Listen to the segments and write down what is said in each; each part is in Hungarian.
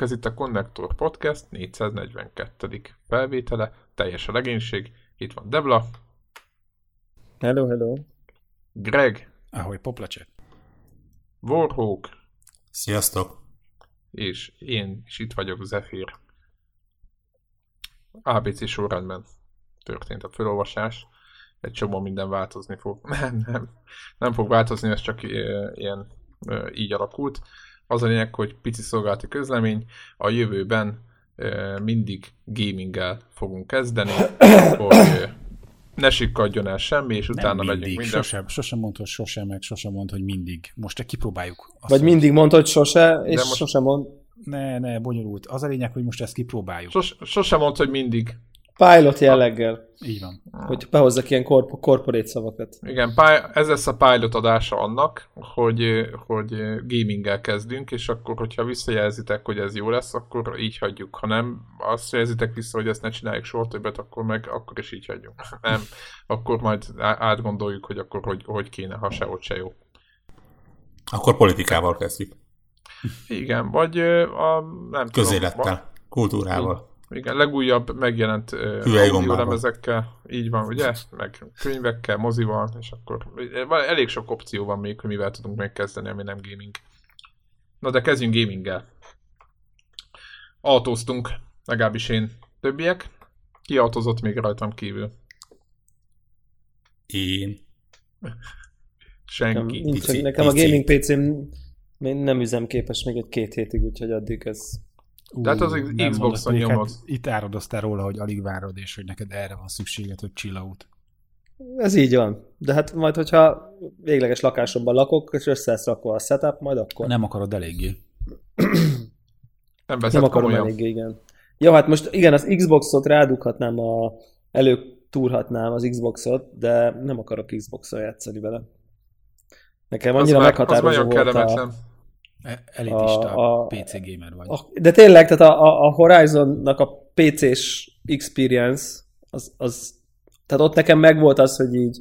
Sziasztok, ez itt a Connector Podcast 442. felvétele, teljes a legénység. Itt van Debla. Hello, hello. Greg. Ahogy poplacsek. Warhawk. Sziasztok. És én is itt vagyok, Zephyr. ABC sorrendben történt a felolvasás. Egy csomó minden változni fog. Nem, nem. Nem fog változni, ez csak ilyen így alakult. Az a lényeg, hogy pici szolgálati közlemény, a jövőben mindig gaminggel fogunk kezdeni, hogy ne sikkadjon el semmi, és utána mindig, megyünk minden. Sosem, sosem mond, hogy sosem, meg sosem mond, hogy mindig. Most csak kipróbáljuk. Azt Vagy mindig mond, hogy sose, és most- sosem mond. Ne, ne, bonyolult. Az a lényeg, hogy most ezt kipróbáljuk. Sos, sosem mondd, hogy mindig. Pilot jelleggel, Így van. hogy behozzak ilyen korp- korporét szavakat. Igen, ez lesz a pilot adása annak, hogy, hogy gaminggel kezdünk, és akkor, hogyha visszajelzitek, hogy ez jó lesz, akkor így hagyjuk. Ha nem, azt jelzitek vissza, hogy ezt ne csináljuk soha többet, akkor meg akkor is így hagyjuk. Nem, akkor majd átgondoljuk, hogy akkor hogy, hogy kéne, ha se ott se jó. Akkor politikával kezdjük. Igen, vagy a, nem tudom, Közélettel, kultúrával. Igen, legújabb megjelent audiolemezekkel, így van, ugye? Meg könyvekkel, mozival, és akkor elég sok opció van még, hogy mivel tudunk még kezdeni, ami nem gaming. Na de kezdjünk gaminggel. Autóztunk, legalábbis én többiek. Ki autózott még rajtam kívül? Én. Nekem, Senki. nincs, pici- nekem a gaming PC-m nem üzemképes még egy-két hétig, úgyhogy addig ez... Ú, Tehát az Xboxon nyomod. Hát itt áradoztál róla, hogy alig várod, és hogy neked erre van szükséged, hogy chillaut. Ez így van. De hát majd, hogyha végleges lakásomban lakok, és össze lesz rakva a setup, majd akkor. Nem akarod eléggé. Nem nem akarom komolyan. elég, igen. Ja, hát most igen, az Xboxot rádughatnám, a, előtúrhatnám az Xboxot, de nem akarok Xboxon játszani vele. Nekem Az, annyira már, az meghatározó nagyon volt a, kellemetlen. Elitista A- a- PC gamer vagy. a... De tényleg, tehát a, a, Horizonnak a PC-s experience, az, az, tehát ott nekem megvolt az, hogy így,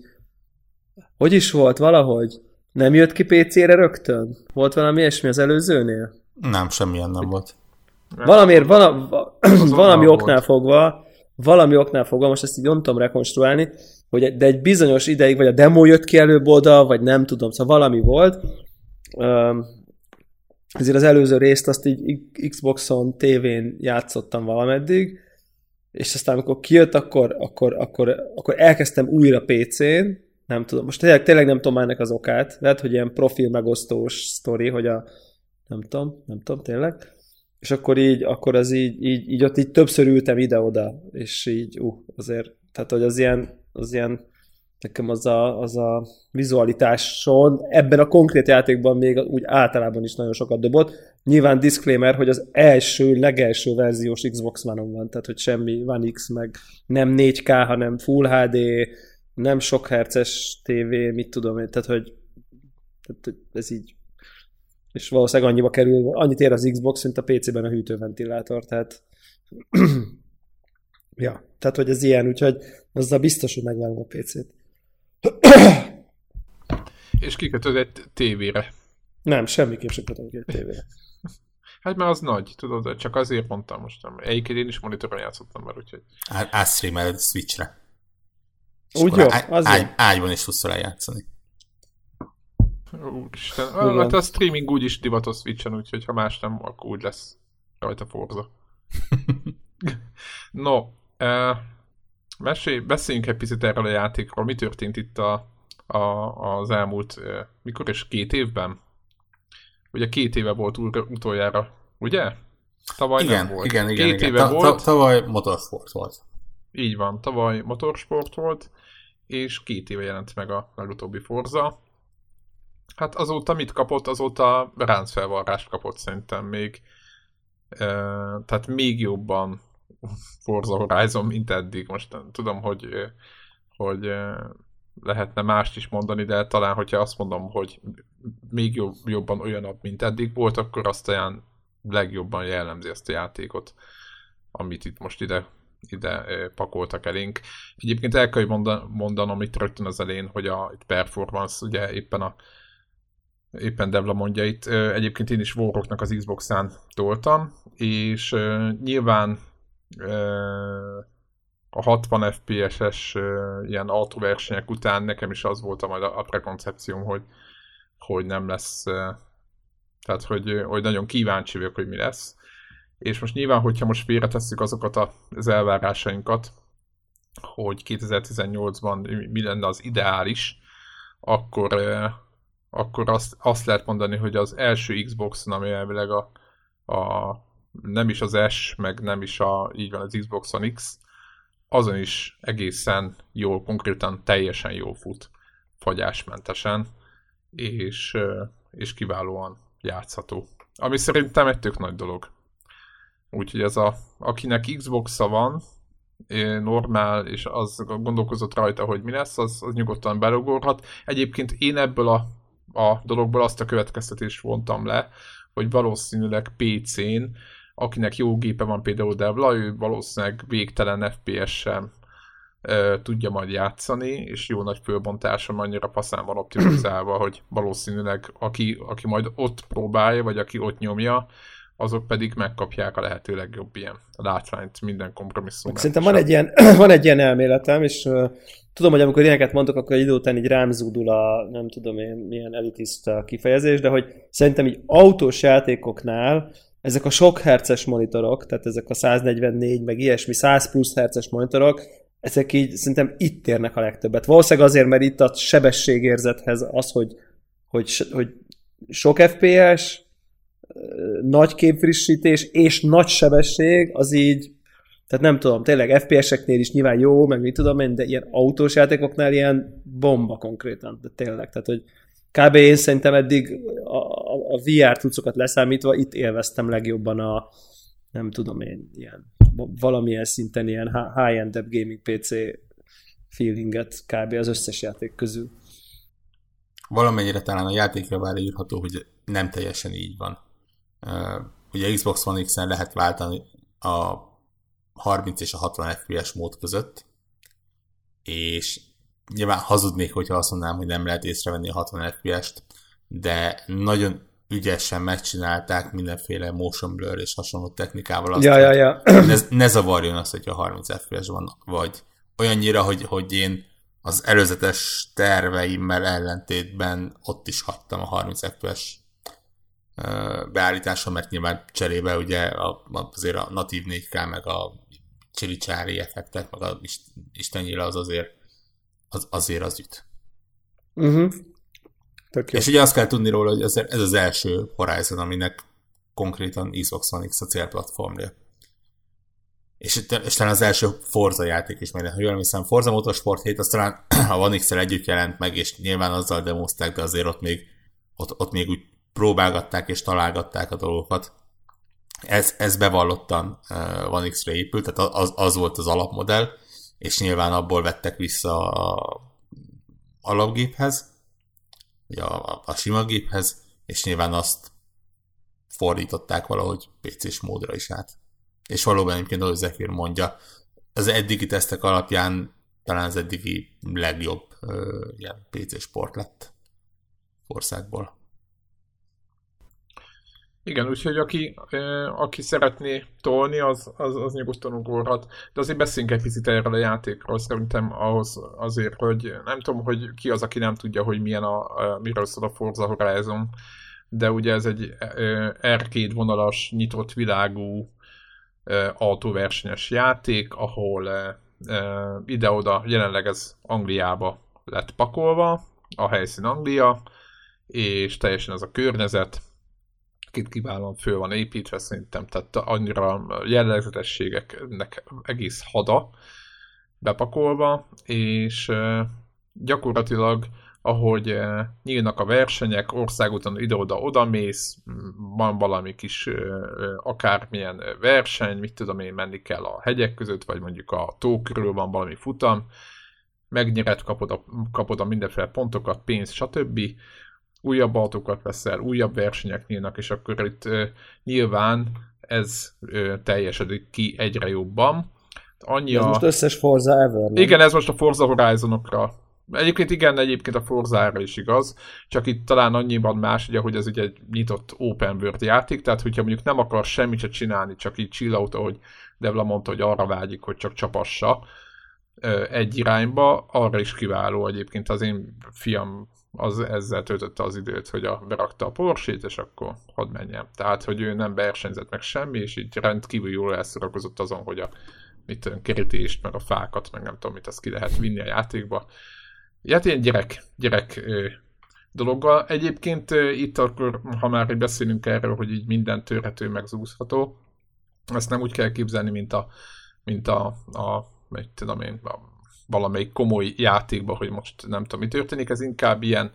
hogy is volt valahogy? Nem jött ki PC-re rögtön? Volt valami ilyesmi az előzőnél? Nem, semmilyen nem volt. Valamiért, vala, valami volt. oknál fogva, valami oknál fogva, most ezt így nem tudom rekonstruálni, hogy egy- de egy bizonyos ideig, vagy a demo jött ki előbb oda, vagy nem tudom, szóval valami volt. Ezért az előző részt azt így Xboxon, tévén játszottam valameddig, és aztán amikor kijött, akkor, akkor, akkor, akkor elkezdtem újra PC-n, nem tudom, most tényleg, tényleg nem tudom ennek az okát, lehet, hogy ilyen profil megosztós sztori, hogy a, nem tudom, nem tudom, tényleg, és akkor így, akkor az így, így, így ott így többször ültem ide-oda, és így, uh, azért, tehát hogy az ilyen, az ilyen, nekem az a, az a vizualitáson ebben a konkrét játékban még úgy általában is nagyon sokat dobott. Nyilván disclaimer, hogy az első, legelső verziós Xbox One-on van, tehát hogy semmi One X, meg nem 4K, hanem Full HD, nem sok herces TV, mit tudom én, tehát hogy, tehát, hogy ez így és valószínűleg annyiba kerül, annyit ér az Xbox, mint a PC-ben a hűtőventilátor, tehát ja, tehát hogy ez ilyen, úgyhogy azzal biztos, hogy megvágom a PC-t. És kikötöd egy tévére. Nem, semmiképp sem kötök egy tévére. Hát mert az nagy, tudod, csak azért mondtam most. nem. Egyébként én is monitoron játszottam már, úgyhogy Átstreameled Switchre. Úgy jó, á- az ágy, ágyban is tudsz játszani. Úristen, hát a streaming úgy is divatos Switchen, úgyhogy ha más nem, akkor úgy lesz rajta Forza. no, uh, mesélj, beszéljünk egy picit erről a játékról. Mi történt itt a, a, az elmúlt, mikor is két évben? Ugye két éve volt ul- utoljára, ugye? Tavaly igen, nem volt. igen, igen, Két igen. éve Ta- volt. ta- tavaly motorsport volt. Így van, tavaly motorsport volt, és két éve jelent meg a legutóbbi Forza. Hát azóta mit kapott? Azóta ráncfelvarrást kapott szerintem még. E, tehát még jobban Forza Horizon, mint eddig. Most tudom, hogy, hogy lehetne mást is mondani, de talán, hogyha azt mondom, hogy még jobb, jobban olyanabb, mint eddig volt, akkor azt talán legjobban jellemzi ezt a játékot, amit itt most ide ide pakoltak elénk. Egyébként el kell mondan- mondanom itt rögtön az elején, hogy a performance ugye éppen a éppen Devla mondja itt, egyébként én is Warrocknak az Xbox-án toltam, és nyilván a 60 FPS-es ilyen autóversenyek után nekem is az volt a majd a, prekoncepcióm, hogy, hogy nem lesz, tehát hogy, hogy nagyon kíváncsi vagyok, hogy mi lesz. És most nyilván, hogyha most félretesszük azokat az elvárásainkat, hogy 2018-ban mi lenne az ideális, akkor, akkor azt, azt lehet mondani, hogy az első Xbox-on, ami elvileg a, a nem is az S, meg nem is a, így van az Xbox X, azon is egészen jól, konkrétan teljesen jól fut, fagyásmentesen, és, és kiválóan játszható. Ami szerintem egy tök nagy dolog. Úgyhogy ez a, akinek Xbox-a van, normál, és az gondolkozott rajta, hogy mi lesz, az, az nyugodtan belugorhat. Egyébként én ebből a, a dologból azt a következtetést vontam le, hogy valószínűleg PC-n, akinek jó gépe van például Devla, ő valószínűleg végtelen FPS-sel tudja majd játszani, és jó nagy fölbontáson annyira faszán van optimizálva, hogy valószínűleg aki, aki majd ott próbálja, vagy aki ott nyomja, azok pedig megkapják a lehető legjobb ilyen látványt minden kompromisszum. Szerintem van egy, ilyen, van egy ilyen elméletem, és uh, tudom, hogy amikor ilyeneket mondok, akkor egy idő után így rám zúdul a nem tudom én milyen elitista kifejezés, de hogy szerintem így autós játékoknál ezek a sok herces monitorok, tehát ezek a 144, meg ilyesmi 100 plusz herces monitorok, ezek így szerintem itt érnek a legtöbbet. Valószínűleg azért, mert itt a sebességérzethez az, hogy, hogy, hogy sok FPS, nagy képfrissítés és nagy sebesség, az így, tehát nem tudom, tényleg FPS-eknél is nyilván jó, meg mit tudom én, de ilyen autós játékoknál ilyen bomba konkrétan, de tényleg, tehát hogy kb. én szerintem eddig a, a, a VR cuccokat leszámítva itt élveztem legjobban a, nem tudom én, ilyen valamilyen szinten ilyen high-end gaming PC feelinget kb. az összes játék közül. Valamennyire talán a játékra már írható, hogy nem teljesen így van. Uh, ugye Xbox One X-en lehet váltani a 30 és a 60 FPS mód között, és nyilván hazudnék, hogyha azt mondanám, hogy nem lehet észrevenni a 60 FPS-t, de nagyon ügyesen megcsinálták mindenféle motion blur és hasonló technikával azt, ja, ja, ja. Ne, ne zavarjon az, hogyha 30 FPS van, vagy olyannyira, hogy, hogy én az előzetes terveimmel ellentétben ott is hagytam a 30 FPS beállítása, mert nyilván cserébe ugye azért a natív 4K, meg a csiricsári effektek, meg a istennyire az azért az, azért az üt. Uh-huh. És ugye azt kell tudni róla, hogy ez, ez az első Horizon, aminek konkrétan Xbox One X a célplatformja. És, és talán az első Forza játék is, mert ha jól emlékszem, Forza Motorsport 7, az talán a One x együtt jelent meg, és nyilván azzal demozták, de azért ott még, ott, ott még úgy próbálgatták és találgatták a dolgokat. Ez, ez bevallottan uh, One X-re épült, tehát az, az volt az alapmodell, és nyilván abból vettek vissza a alapgéphez, vagy a, a, sima géphez, és nyilván azt fordították valahogy PC-s módra is át. És valóban egyébként, ahogy Zephyr mondja, az eddigi tesztek alapján talán az eddigi legjobb ö, ilyen PC sport lett országból. Igen, úgyhogy aki, aki szeretné tolni, az, az, az nyugodtan ugorhat. De azért beszéljünk egy picit erről a játékról, szerintem ahhoz azért, hogy nem tudom, hogy ki az, aki nem tudja, hogy milyen a, a miről szól a Forza Horizon, de ugye ez egy arcade vonalas, nyitott világú autóversenyes játék, ahol ide-oda, jelenleg ez Angliába lett pakolva, a helyszín Anglia, és teljesen ez a környezet, két kiválóan föl van építve szerintem, tehát annyira jellegzetességeknek egész hada bepakolva, és gyakorlatilag ahogy nyílnak a versenyek, országúton ide-oda mész, van valami kis akármilyen verseny, mit tudom én, menni kell a hegyek között, vagy mondjuk a tó körül van valami futam, megnyered, kapod a, kapod a mindenféle pontokat, pénzt, stb újabb autókat veszel, újabb versenyek nyílnak, és akkor itt nyilván ez teljesedik ki egyre jobban. Annyi ez a... most összes Forza ever. Nem? Igen, ez most a Forza Horizonokra Egyébként igen, egyébként a Forzára is igaz, csak itt talán annyiban más, ugye, hogy ez ugye egy nyitott open world játék, tehát hogyha mondjuk nem akar semmit se csinálni, csak így chill out, ahogy Devla mondta, hogy arra vágyik, hogy csak csapassa egy irányba, arra is kiváló egyébként az én fiam az ezzel töltötte az időt, hogy a, berakta a porsét, és akkor hadd menjen. Tehát, hogy ő nem versenyzett meg semmi, és így rendkívül jól elszórakozott azon, hogy a mit tudom, kerítést, meg a fákat, meg nem tudom, mit azt ki lehet vinni a játékba. Hát ilyen gyerek, gyerek dologgal. Egyébként itt akkor, ha már beszélünk erről, hogy így minden törhető, meg zúzható, ezt nem úgy kell képzelni, mint a, mint a, a meg tudom én, a valamelyik komoly játékban, hogy most nem tudom, mi történik, ez inkább ilyen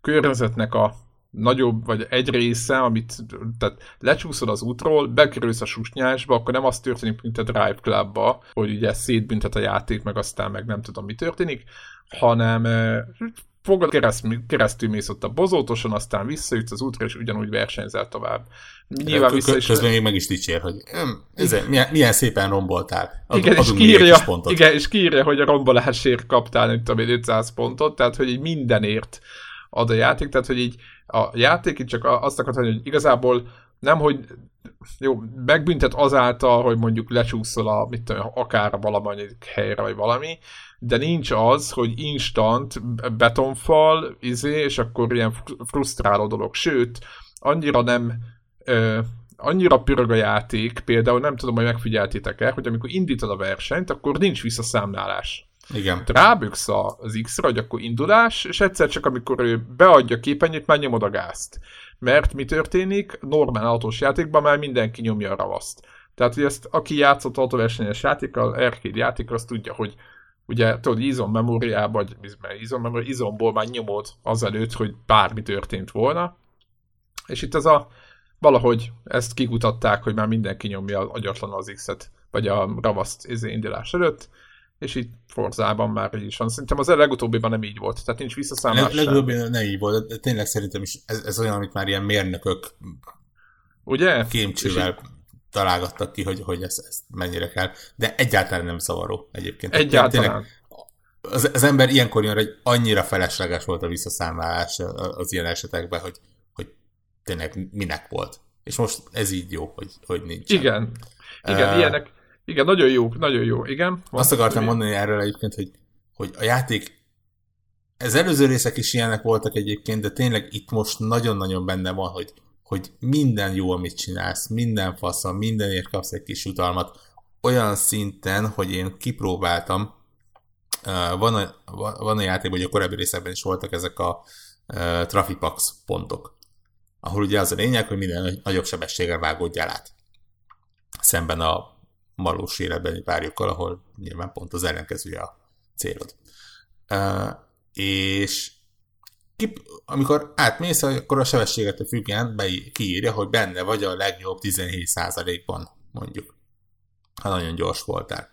környezetnek a nagyobb, vagy egy része, amit tehát lecsúszod az útról, bekerülsz a susnyásba, akkor nem az történik, mint a Drive Clubba, hogy ugye szétbüntet a játék, meg aztán meg nem tudom, mi történik, hanem fogad kereszt, keresztül mész ott a bozótoson, aztán visszajutsz az útra, és ugyanúgy versenyzel tovább. Nyilván vissza is... Közben még meg is dicsér, hogy ez, milyen, milyen, szépen romboltál. Ad, igen, és kiírja, igen, és kiírja, hogy a rombolásért kaptál, nem tudom 500 pontot, tehát hogy így mindenért ad a játék, tehát hogy így a játék itt csak azt akartam, hogy igazából nem, hogy jó, megbüntet azáltal, hogy mondjuk lecsúszol a, mit tudom, akár valamennyi helyre, vagy valami, de nincs az, hogy instant betonfal, izé, és akkor ilyen frusztráló dolog. Sőt, annyira nem ö, annyira pörög a játék, például nem tudom, hogy megfigyeltétek-e, hogy amikor indítod a versenyt, akkor nincs visszaszámlálás. Igen. Ráböksz az X-ra, hogy akkor indulás, és egyszer csak amikor ő beadja a képenyőt, már nyomod a gázt. Mert mi történik? Normál autós játékban már mindenki nyomja a ravaszt. Tehát, hogy ezt aki játszott autóversenyes játékkal, arcade játékkal, azt tudja, hogy ugye tudod, izom memóriába, vagy izom memóri, izomból már nyomod azelőtt, hogy bármi történt volna. És itt ez a valahogy ezt kikutatták, hogy már mindenki nyomja agyatlan az X-et, vagy a ravaszt izé indulás előtt, és itt Forzában már így is van. Szerintem az legutóbbiban nem így volt, tehát nincs visszaszámolás. Le, legutóbbiban nem így volt, de tényleg szerintem is ez, ez olyan, amit már ilyen mérnökök Ugye? kémcsővel találgattak ki, hogy, hogy ez, ez mennyire kell, de egyáltalán nem zavaró egyébként. Egyáltalán. Tényleg, az, az ember ilyenkor jön, hogy annyira felesleges volt a visszaszámlálás az ilyen esetekben, hogy, hogy tényleg minek volt. És most ez így jó, hogy, hogy nincs. Igen. Igen, uh, ilyenek, igen, nagyon jó, nagyon jó, igen. Azt akartam mi? mondani erről egyébként, hogy, hogy a játék ez előző részek is ilyenek voltak egyébként, de tényleg itt most nagyon-nagyon benne van, hogy, hogy minden jó, amit csinálsz, minden fasza, mindenért kapsz egy kis utalmat, olyan szinten, hogy én kipróbáltam, van a, van a játék, hogy a korábbi részekben is voltak ezek a Trafipax pontok, ahol ugye az a lényeg, hogy minden nagyobb sebességgel vágódjál át. Szemben a valós életbeni párjukkal, ahol nyilván pont az ellenkezője a célod. És ki, amikor átmész, akkor a sebességet függően be, kiírja, hogy benne vagy a legjobb 17%-ban, mondjuk, ha nagyon gyors voltál.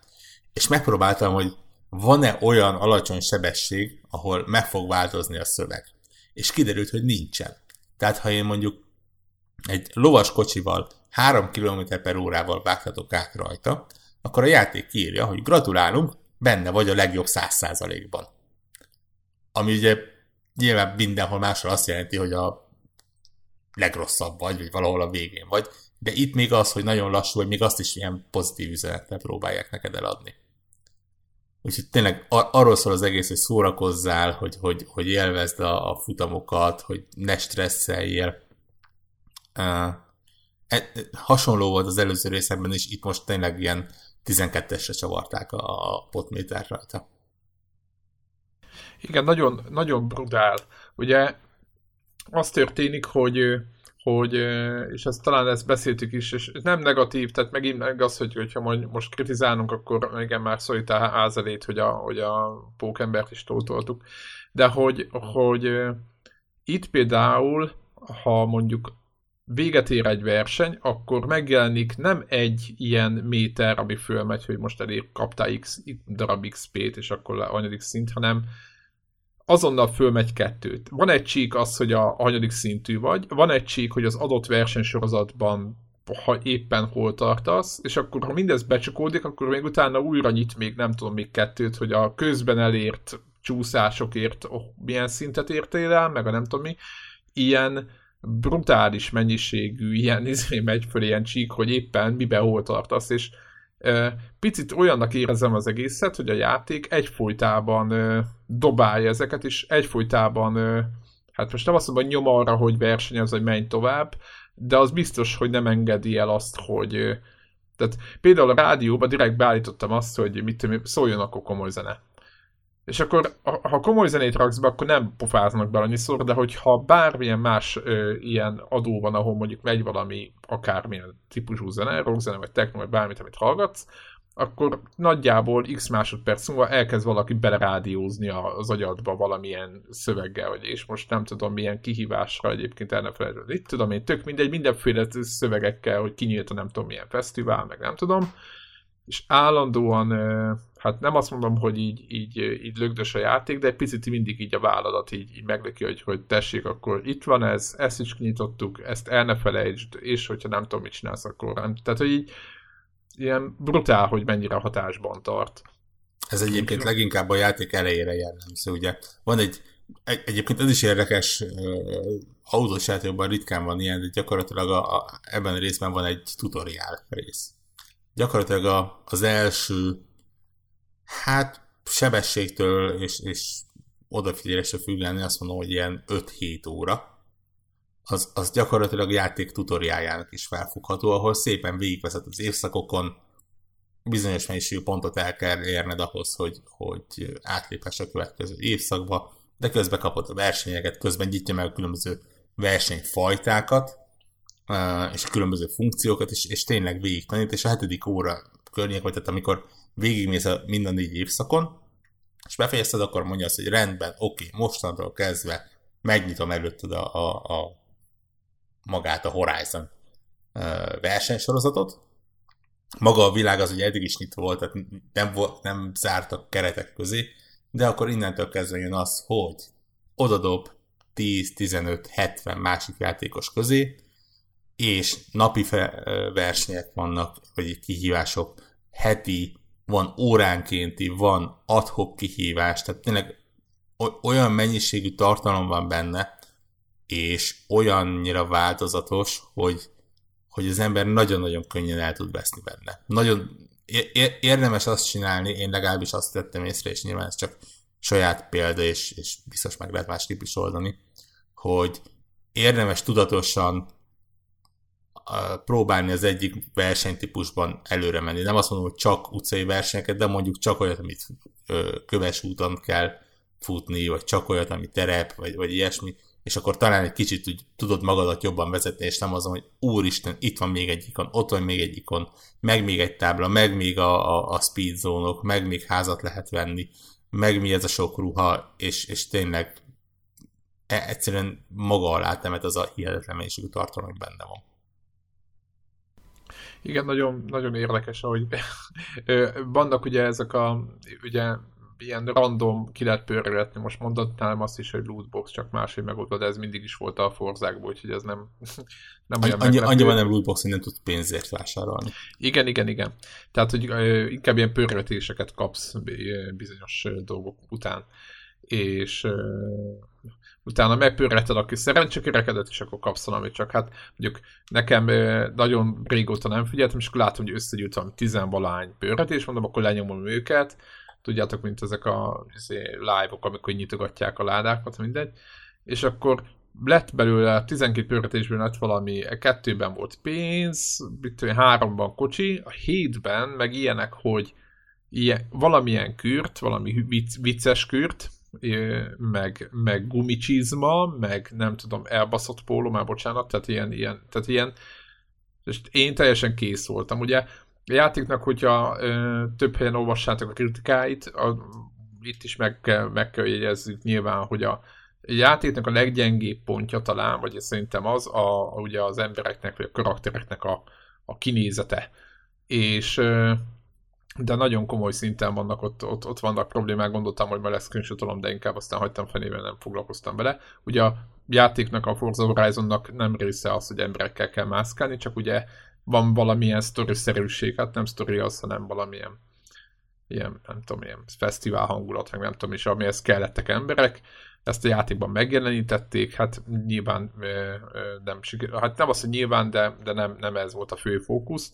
És megpróbáltam, hogy van-e olyan alacsony sebesség, ahol meg fog változni a szöveg. És kiderült, hogy nincsen. Tehát ha én mondjuk egy lovas kocsival 3 km per órával vágtatok át rajta, akkor a játék írja, hogy gratulálunk, benne vagy a legjobb 100%-ban. Ami ugye nyilván mindenhol máshol azt jelenti, hogy a legrosszabb vagy, vagy valahol a végén vagy, de itt még az, hogy nagyon lassú, vagy még azt is ilyen pozitív üzenettel próbálják neked eladni. Úgyhogy tényleg ar- arról szól az egész, hogy szórakozzál, hogy, hogy, hogy élvezd a, a futamokat, hogy ne stresszeljél. Uh, hasonló volt az előző részekben is, itt most tényleg ilyen 12-esre csavarták a potméter rajta. Igen, nagyon, nagyon brutál. Ugye az történik, hogy hogy, és ezt talán ezt beszéltük is, és nem negatív, tehát megint meg az, hogy, hogyha most kritizálunk, akkor igen, már szólítál házelét, hogy a, hogy a pókembert is tótoltuk, de hogy, hogy itt például, ha mondjuk véget ér egy verseny, akkor megjelenik nem egy ilyen méter, ami fölmegy, hogy most elég kaptál x darab XP-t, és akkor a hanyadik szint, hanem azonnal fölmegy kettőt. Van egy csík az, hogy a hanyadik szintű vagy, van egy csík, hogy az adott versenysorozatban ha éppen hol tartasz, és akkor ha mindez becsukódik, akkor még utána újra nyit még nem tudom még kettőt, hogy a közben elért csúszásokért oh, milyen szintet értél el, meg a nem tudom mi, ilyen brutális mennyiségű ilyen izé megy föl ilyen csík, hogy éppen miben hol tartasz, és picit olyannak érezem az egészet, hogy a játék egyfolytában dobálja ezeket, és egyfolytában hát most nem azt mondom, hogy nyom arra, hogy versenyez, hogy menj tovább, de az biztos, hogy nem engedi el azt, hogy tehát például a rádióban direkt beállítottam azt, hogy mit tudom, szóljon akkor komoly zene. És akkor, ha komoly zenét raksz be, akkor nem pofáznak be annyiszor, de hogyha bármilyen más ö, ilyen adó van, ahol mondjuk megy valami akármilyen típusú zene, rockzene, vagy techno, vagy bármit, amit hallgatsz, akkor nagyjából x másodperc múlva elkezd valaki belerádiózni az agyadba valamilyen szöveggel, vagy és most nem tudom milyen kihívásra egyébként el ne felejteni. Itt tudom én, tök mindegy, mindenféle szövegekkel, hogy kinyílt a nem tudom milyen fesztivál, meg nem tudom, és állandóan, hát nem azt mondom, hogy így, így, így lögdös a játék, de egy picit mindig így a vállalat így, így meglöki, hogy, hogy tessék, akkor itt van ez, ezt is kinyitottuk, ezt el ne felejtsd, és hogyha nem tudom, mit csinálsz, akkor nem. Tehát, hogy így ilyen brutál, hogy mennyire hatásban tart. Ez egyébként leginkább a játék elejére jellemző, ugye. Van egy, egy egyébként ez is érdekes, autós játékban ritkán van ilyen, de gyakorlatilag a, a, ebben a részben van egy tutoriál rész. Gyakorlatilag a, az első, hát sebességtől és, és odafigyelésre függően azt mondom, hogy ilyen 5-7 óra, az, az gyakorlatilag játék tutoriáljának is felfogható, ahol szépen végigvezet az évszakokon, bizonyos mennyiségű pontot el kell érned ahhoz, hogy, hogy átléphess a következő évszakba, de közben kapod a versenyeket, közben nyitja meg a különböző versenyfajtákat, és a különböző funkciókat, és, és tényleg végig tanít, és a hetedik óra környék, vagy tehát amikor végigmész a minden négy évszakon, és befejezted, akkor mondja azt, hogy rendben, oké, mostantól kezdve megnyitom előtted a, a, a magát a Horizon versenysorozatot. Maga a világ az ugye eddig is nyitva volt, tehát nem, volt, nem zártak keretek közé, de akkor innentől kezdve jön az, hogy odadob 10-15-70 másik játékos közé, és napi versenyek vannak, vagy kihívások, heti, van óránkénti, van adhok kihívás, tehát tényleg olyan mennyiségű tartalom van benne, és olyannyira változatos, hogy, hogy az ember nagyon-nagyon könnyen el tud veszni benne. Nagyon érdemes azt csinálni, én legalábbis azt tettem észre, és nyilván ez csak saját példa, és, és biztos meg lehet másképp is oldani, hogy érdemes tudatosan próbálni az egyik versenytípusban előre menni. Nem azt mondom, hogy csak utcai versenyeket, de mondjuk csak olyat, amit köves úton kell futni, vagy csak olyat, ami terep, vagy, vagy ilyesmi, és akkor talán egy kicsit úgy tudod magadat jobban vezetni, és nem azon, hogy úristen, itt van még egy ikon, ott van még egy ikon, meg még egy tábla, meg még a, a, a speed zónok, meg még házat lehet venni, meg mi ez a sok ruha, és, és tényleg e, egyszerűen maga alá temet az a hihetetlen mennyiségű tartalom, benne van. Igen, nagyon, nagyon érdekes, hogy vannak ugye ezek a, ugye ilyen random ki lehet pörgetni. Most mondatnám azt is, hogy lootbox, csak máshogy megoldva, de ez mindig is volt a forzákból, úgyhogy ez nem, nem olyan Annyi, Annyiban nem lootbox, hogy nem tud pénzért vásárolni. Igen, igen, igen. Tehát, hogy inkább ilyen pörgetéseket kapsz bizonyos dolgok után. És utána megpörgeted a kis szerencsekerekedet, és akkor kapsz valamit, csak hát mondjuk nekem nagyon régóta nem figyeltem, és akkor látom, hogy összegyűjt valami tizenvalány pörgetés, mondom, akkor lenyomom őket, tudjátok, mint ezek a izé, live-ok, amikor nyitogatják a ládákat, mindegy, és akkor lett belőle 12 pörgetésből lett valami, kettőben volt pénz, háromban kocsi, a hétben meg ilyenek, hogy ilyen, valamilyen kürt, valami vicc, vicces kürt, meg, meg gumicsizma, meg nem tudom, elbaszott póló, már bocsánat, tehát ilyen, ilyen, tehát ilyen, és én teljesen kész voltam. Ugye a játéknak, hogyha ö, több helyen olvassátok a kritikáit, a, itt is meg meg kell jegyezzük nyilván, hogy a, játéknak a leggyengébb pontja talán, vagy szerintem az a, ugye az embereknek, vagy a karaktereknek a, a kinézete. És ö, de nagyon komoly szinten vannak ott, ott, ott vannak problémák, gondoltam, hogy majd lesz screenshotolom, de inkább aztán hagytam fenével, nem foglalkoztam vele. Ugye a játéknak, a Forza Horizonnak nem része az, hogy emberekkel kell mászkálni, csak ugye van valamilyen sztori-szerűség, hát nem sztori az, hanem valamilyen ilyen, nem tudom, ilyen fesztivál hangulat, meg nem tudom is, amihez kellettek emberek, ezt a játékban megjelenítették, hát nyilván nem sikerült, hát nem az, hogy nyilván, de, de nem, nem ez volt a fő fókusz.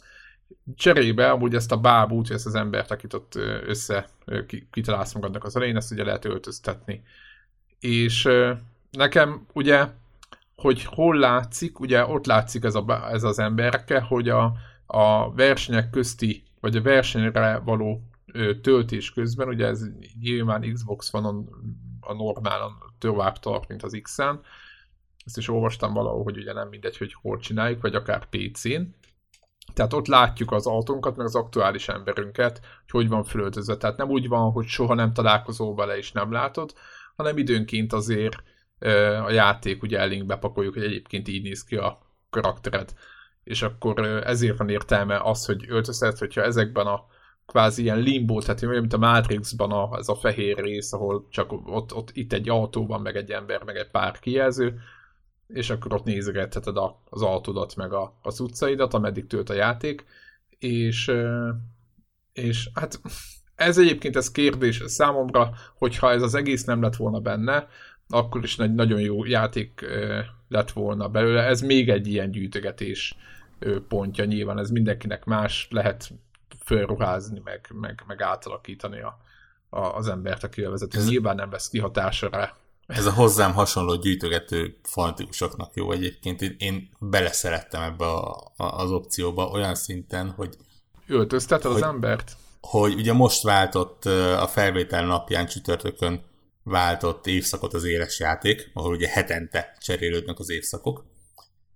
Cserébe amúgy ezt a bábút, ezt az embert, akit ott össze kitalálsz magadnak az elején, ezt ugye lehet öltöztetni. És nekem ugye, hogy hol látszik, ugye ott látszik ez, a, ez az emberke, hogy a, a versenyek közti, vagy a versenyre való töltés közben, ugye ez nyilván Xbox van a normálon tovább tart, mint az X-en. Ezt is olvastam valahol, hogy ugye nem mindegy, hogy hol csináljuk, vagy akár PC-n. Tehát ott látjuk az autónkat, meg az aktuális emberünket, hogy hogy van fölöltözve. Tehát nem úgy van, hogy soha nem találkozol vele és nem látod, hanem időnként azért a játék ugye elénk bepakoljuk, hogy egyébként így néz ki a karaktered. És akkor ezért van értelme az, hogy öltöztet, hogyha ezekben a kvázi ilyen limbo, tehát olyan, mint a Matrixban a, ez a fehér rész, ahol csak ott, ott itt egy autó van, meg egy ember, meg egy pár kijelző, és akkor ott nézegetheted a, az autódat, meg a, az utcaidat, ameddig tölt a játék, és, és hát ez egyébként ez kérdés számomra, hogyha ez az egész nem lett volna benne, akkor is egy nagyon jó játék lett volna belőle. Ez még egy ilyen gyűjtögetés pontja nyilván, ez mindenkinek más, lehet fölruházni, meg, meg, meg átalakítani a, a, az embert, aki. Ez, Nyilván nem lesz kihatásra rá. Ez a hozzám hasonló gyűjtögető fanatikusoknak jó egyébként. Én, beleszerettem ebbe a, a, az opcióba olyan szinten, hogy... Öltözteted az embert? Hogy ugye most váltott a felvétel napján csütörtökön váltott évszakot az éles játék, ahol ugye hetente cserélődnek az évszakok,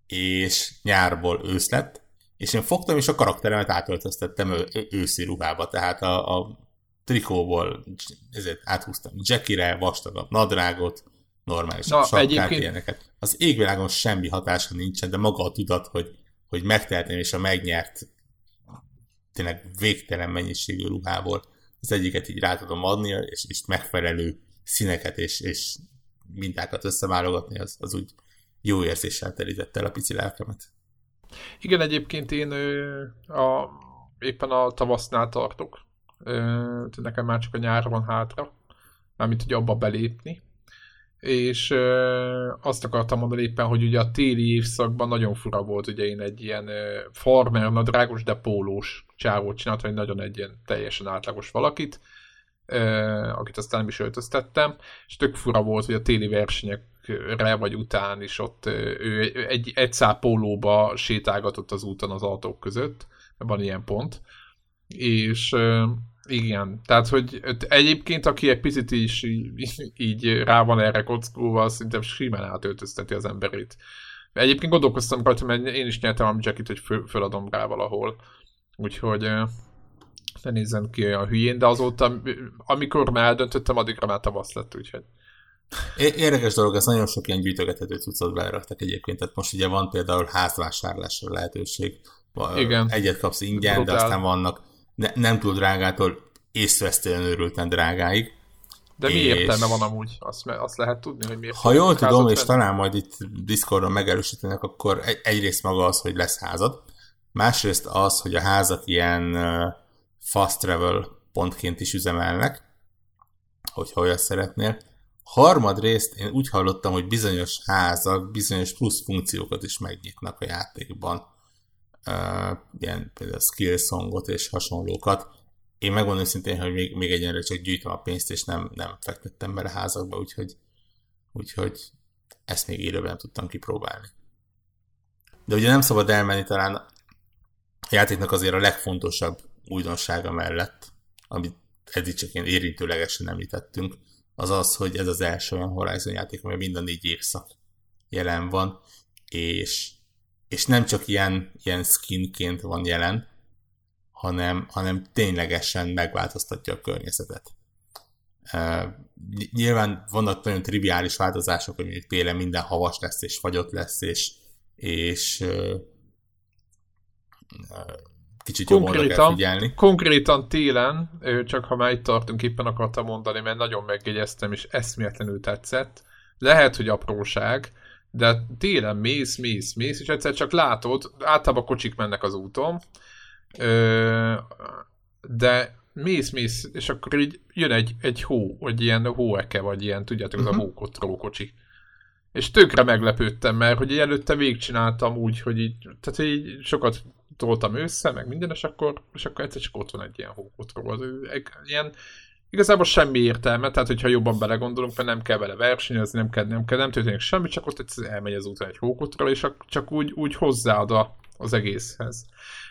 és nyárból ősz lett, és én fogtam, és a karakteremet átöltöztettem ő, őszi ruhába, tehát a, a trikóból ezért áthúztam Jackire, vastagabb nadrágot, normális Na, sapkát, egyébként... ilyeneket. Az égvilágon semmi hatása nincsen, de maga a tudat, hogy, hogy megtehetném, és a megnyert tényleg végtelen mennyiségű ruhából az egyiket így rá tudom adni, és, és megfelelő színeket és, és mintákat összeválogatni, az, az úgy jó érzéssel terítette el a pici lelkemet. Igen, egyébként én a, éppen a tavasznál tartok. Nekem már csak a nyár van hátra, mármint hogy abba belépni. És azt akartam mondani éppen, hogy ugye a téli évszakban nagyon fura volt, ugye én egy ilyen farmer, nadrágos, de pólós csávót csináltam, hogy nagyon egy ilyen teljesen átlagos valakit, akit aztán nem is öltöztettem, és tök fura volt, hogy a téli versenyek re vagy után is ott ő egy, egy szál pólóba sétálgatott az úton az autók között, van ilyen pont, és igen, tehát hogy egyébként aki egy picit is így, így rá van erre kockulva, szerintem simán átöltözteti az emberét. Egyébként gondolkoztam rajta, mert én is nyertem a jacket, hogy föl, föladom rá valahol. Úgyhogy ne nézzen ki a hülyén, de azóta, amikor már eldöntöttem, addigra már tavasz lett, úgyhogy Érdekes dolog, ez nagyon sok ilyen gyűjtögethető cuccot beleraktak egyébként, tehát most ugye van például házvásárlásra lehetőség. Igen. Egyet kapsz ingyen, Brutál. de aztán vannak ne, nem túl drágától észvesztően őrülten drágáig. De mi és... értelme van amúgy? Azt, azt lehet tudni, hogy miért? Ha jól tudom, és talán majd itt Discordon megerősítenek, akkor egy, egyrészt maga az, hogy lesz házad, másrészt az, hogy a házat ilyen fast travel pontként is üzemelnek, hogyha olyat szeretnél, Harmadrészt én úgy hallottam, hogy bizonyos házak bizonyos plusz funkciókat is megnyitnak a játékban. Ilyen például skill songot és hasonlókat. Én megmondom szintén, hogy még, még egyenre csak gyűjtöm a pénzt, és nem, nem fektettem bele házakba, úgyhogy, úgyhogy ezt még élőben nem tudtam kipróbálni. De ugye nem szabad elmenni talán a játéknak azért a legfontosabb újdonsága mellett, amit eddig csak ilyen érintőlegesen említettünk, az az, hogy ez az első olyan Horizon játék, amely mind a négy évszak jelen van, és, és nem csak ilyen, ilyen skinként van jelen, hanem, hanem ténylegesen megváltoztatja a környezetet. Uh, nyilván vannak nagyon triviális változások, hogy mondjuk télen minden havas lesz, és fagyott lesz, és, és uh, kicsit konkrétan, jobban kell figyelni. Konkrétan télen, csak ha már itt tartunk, éppen akartam mondani, mert nagyon megjegyeztem, és eszméletlenül tetszett. Lehet, hogy apróság, de télen mész, mész, mész, és egyszer csak látod, általában kocsik mennek az úton, de mész, mész, és akkor így jön egy, egy hó, vagy ilyen hóeke, vagy ilyen, tudjátok, uh-huh. az a hókotró kocsi. És tökre meglepődtem, mert hogy előtte végigcsináltam úgy, hogy így, tehát így sokat toltam össze, meg minden, és akkor, és akkor egyszer csak ott van egy ilyen hókotró. Az egy, ilyen, igazából semmi értelme, tehát hogyha jobban belegondolunk, mert nem kell vele versenyezni, nem kell, nem kell, nem történik semmi, csak ott egyszer elmegy az úton egy hókotró, és csak úgy, úgy hozzáad a, az egészhez.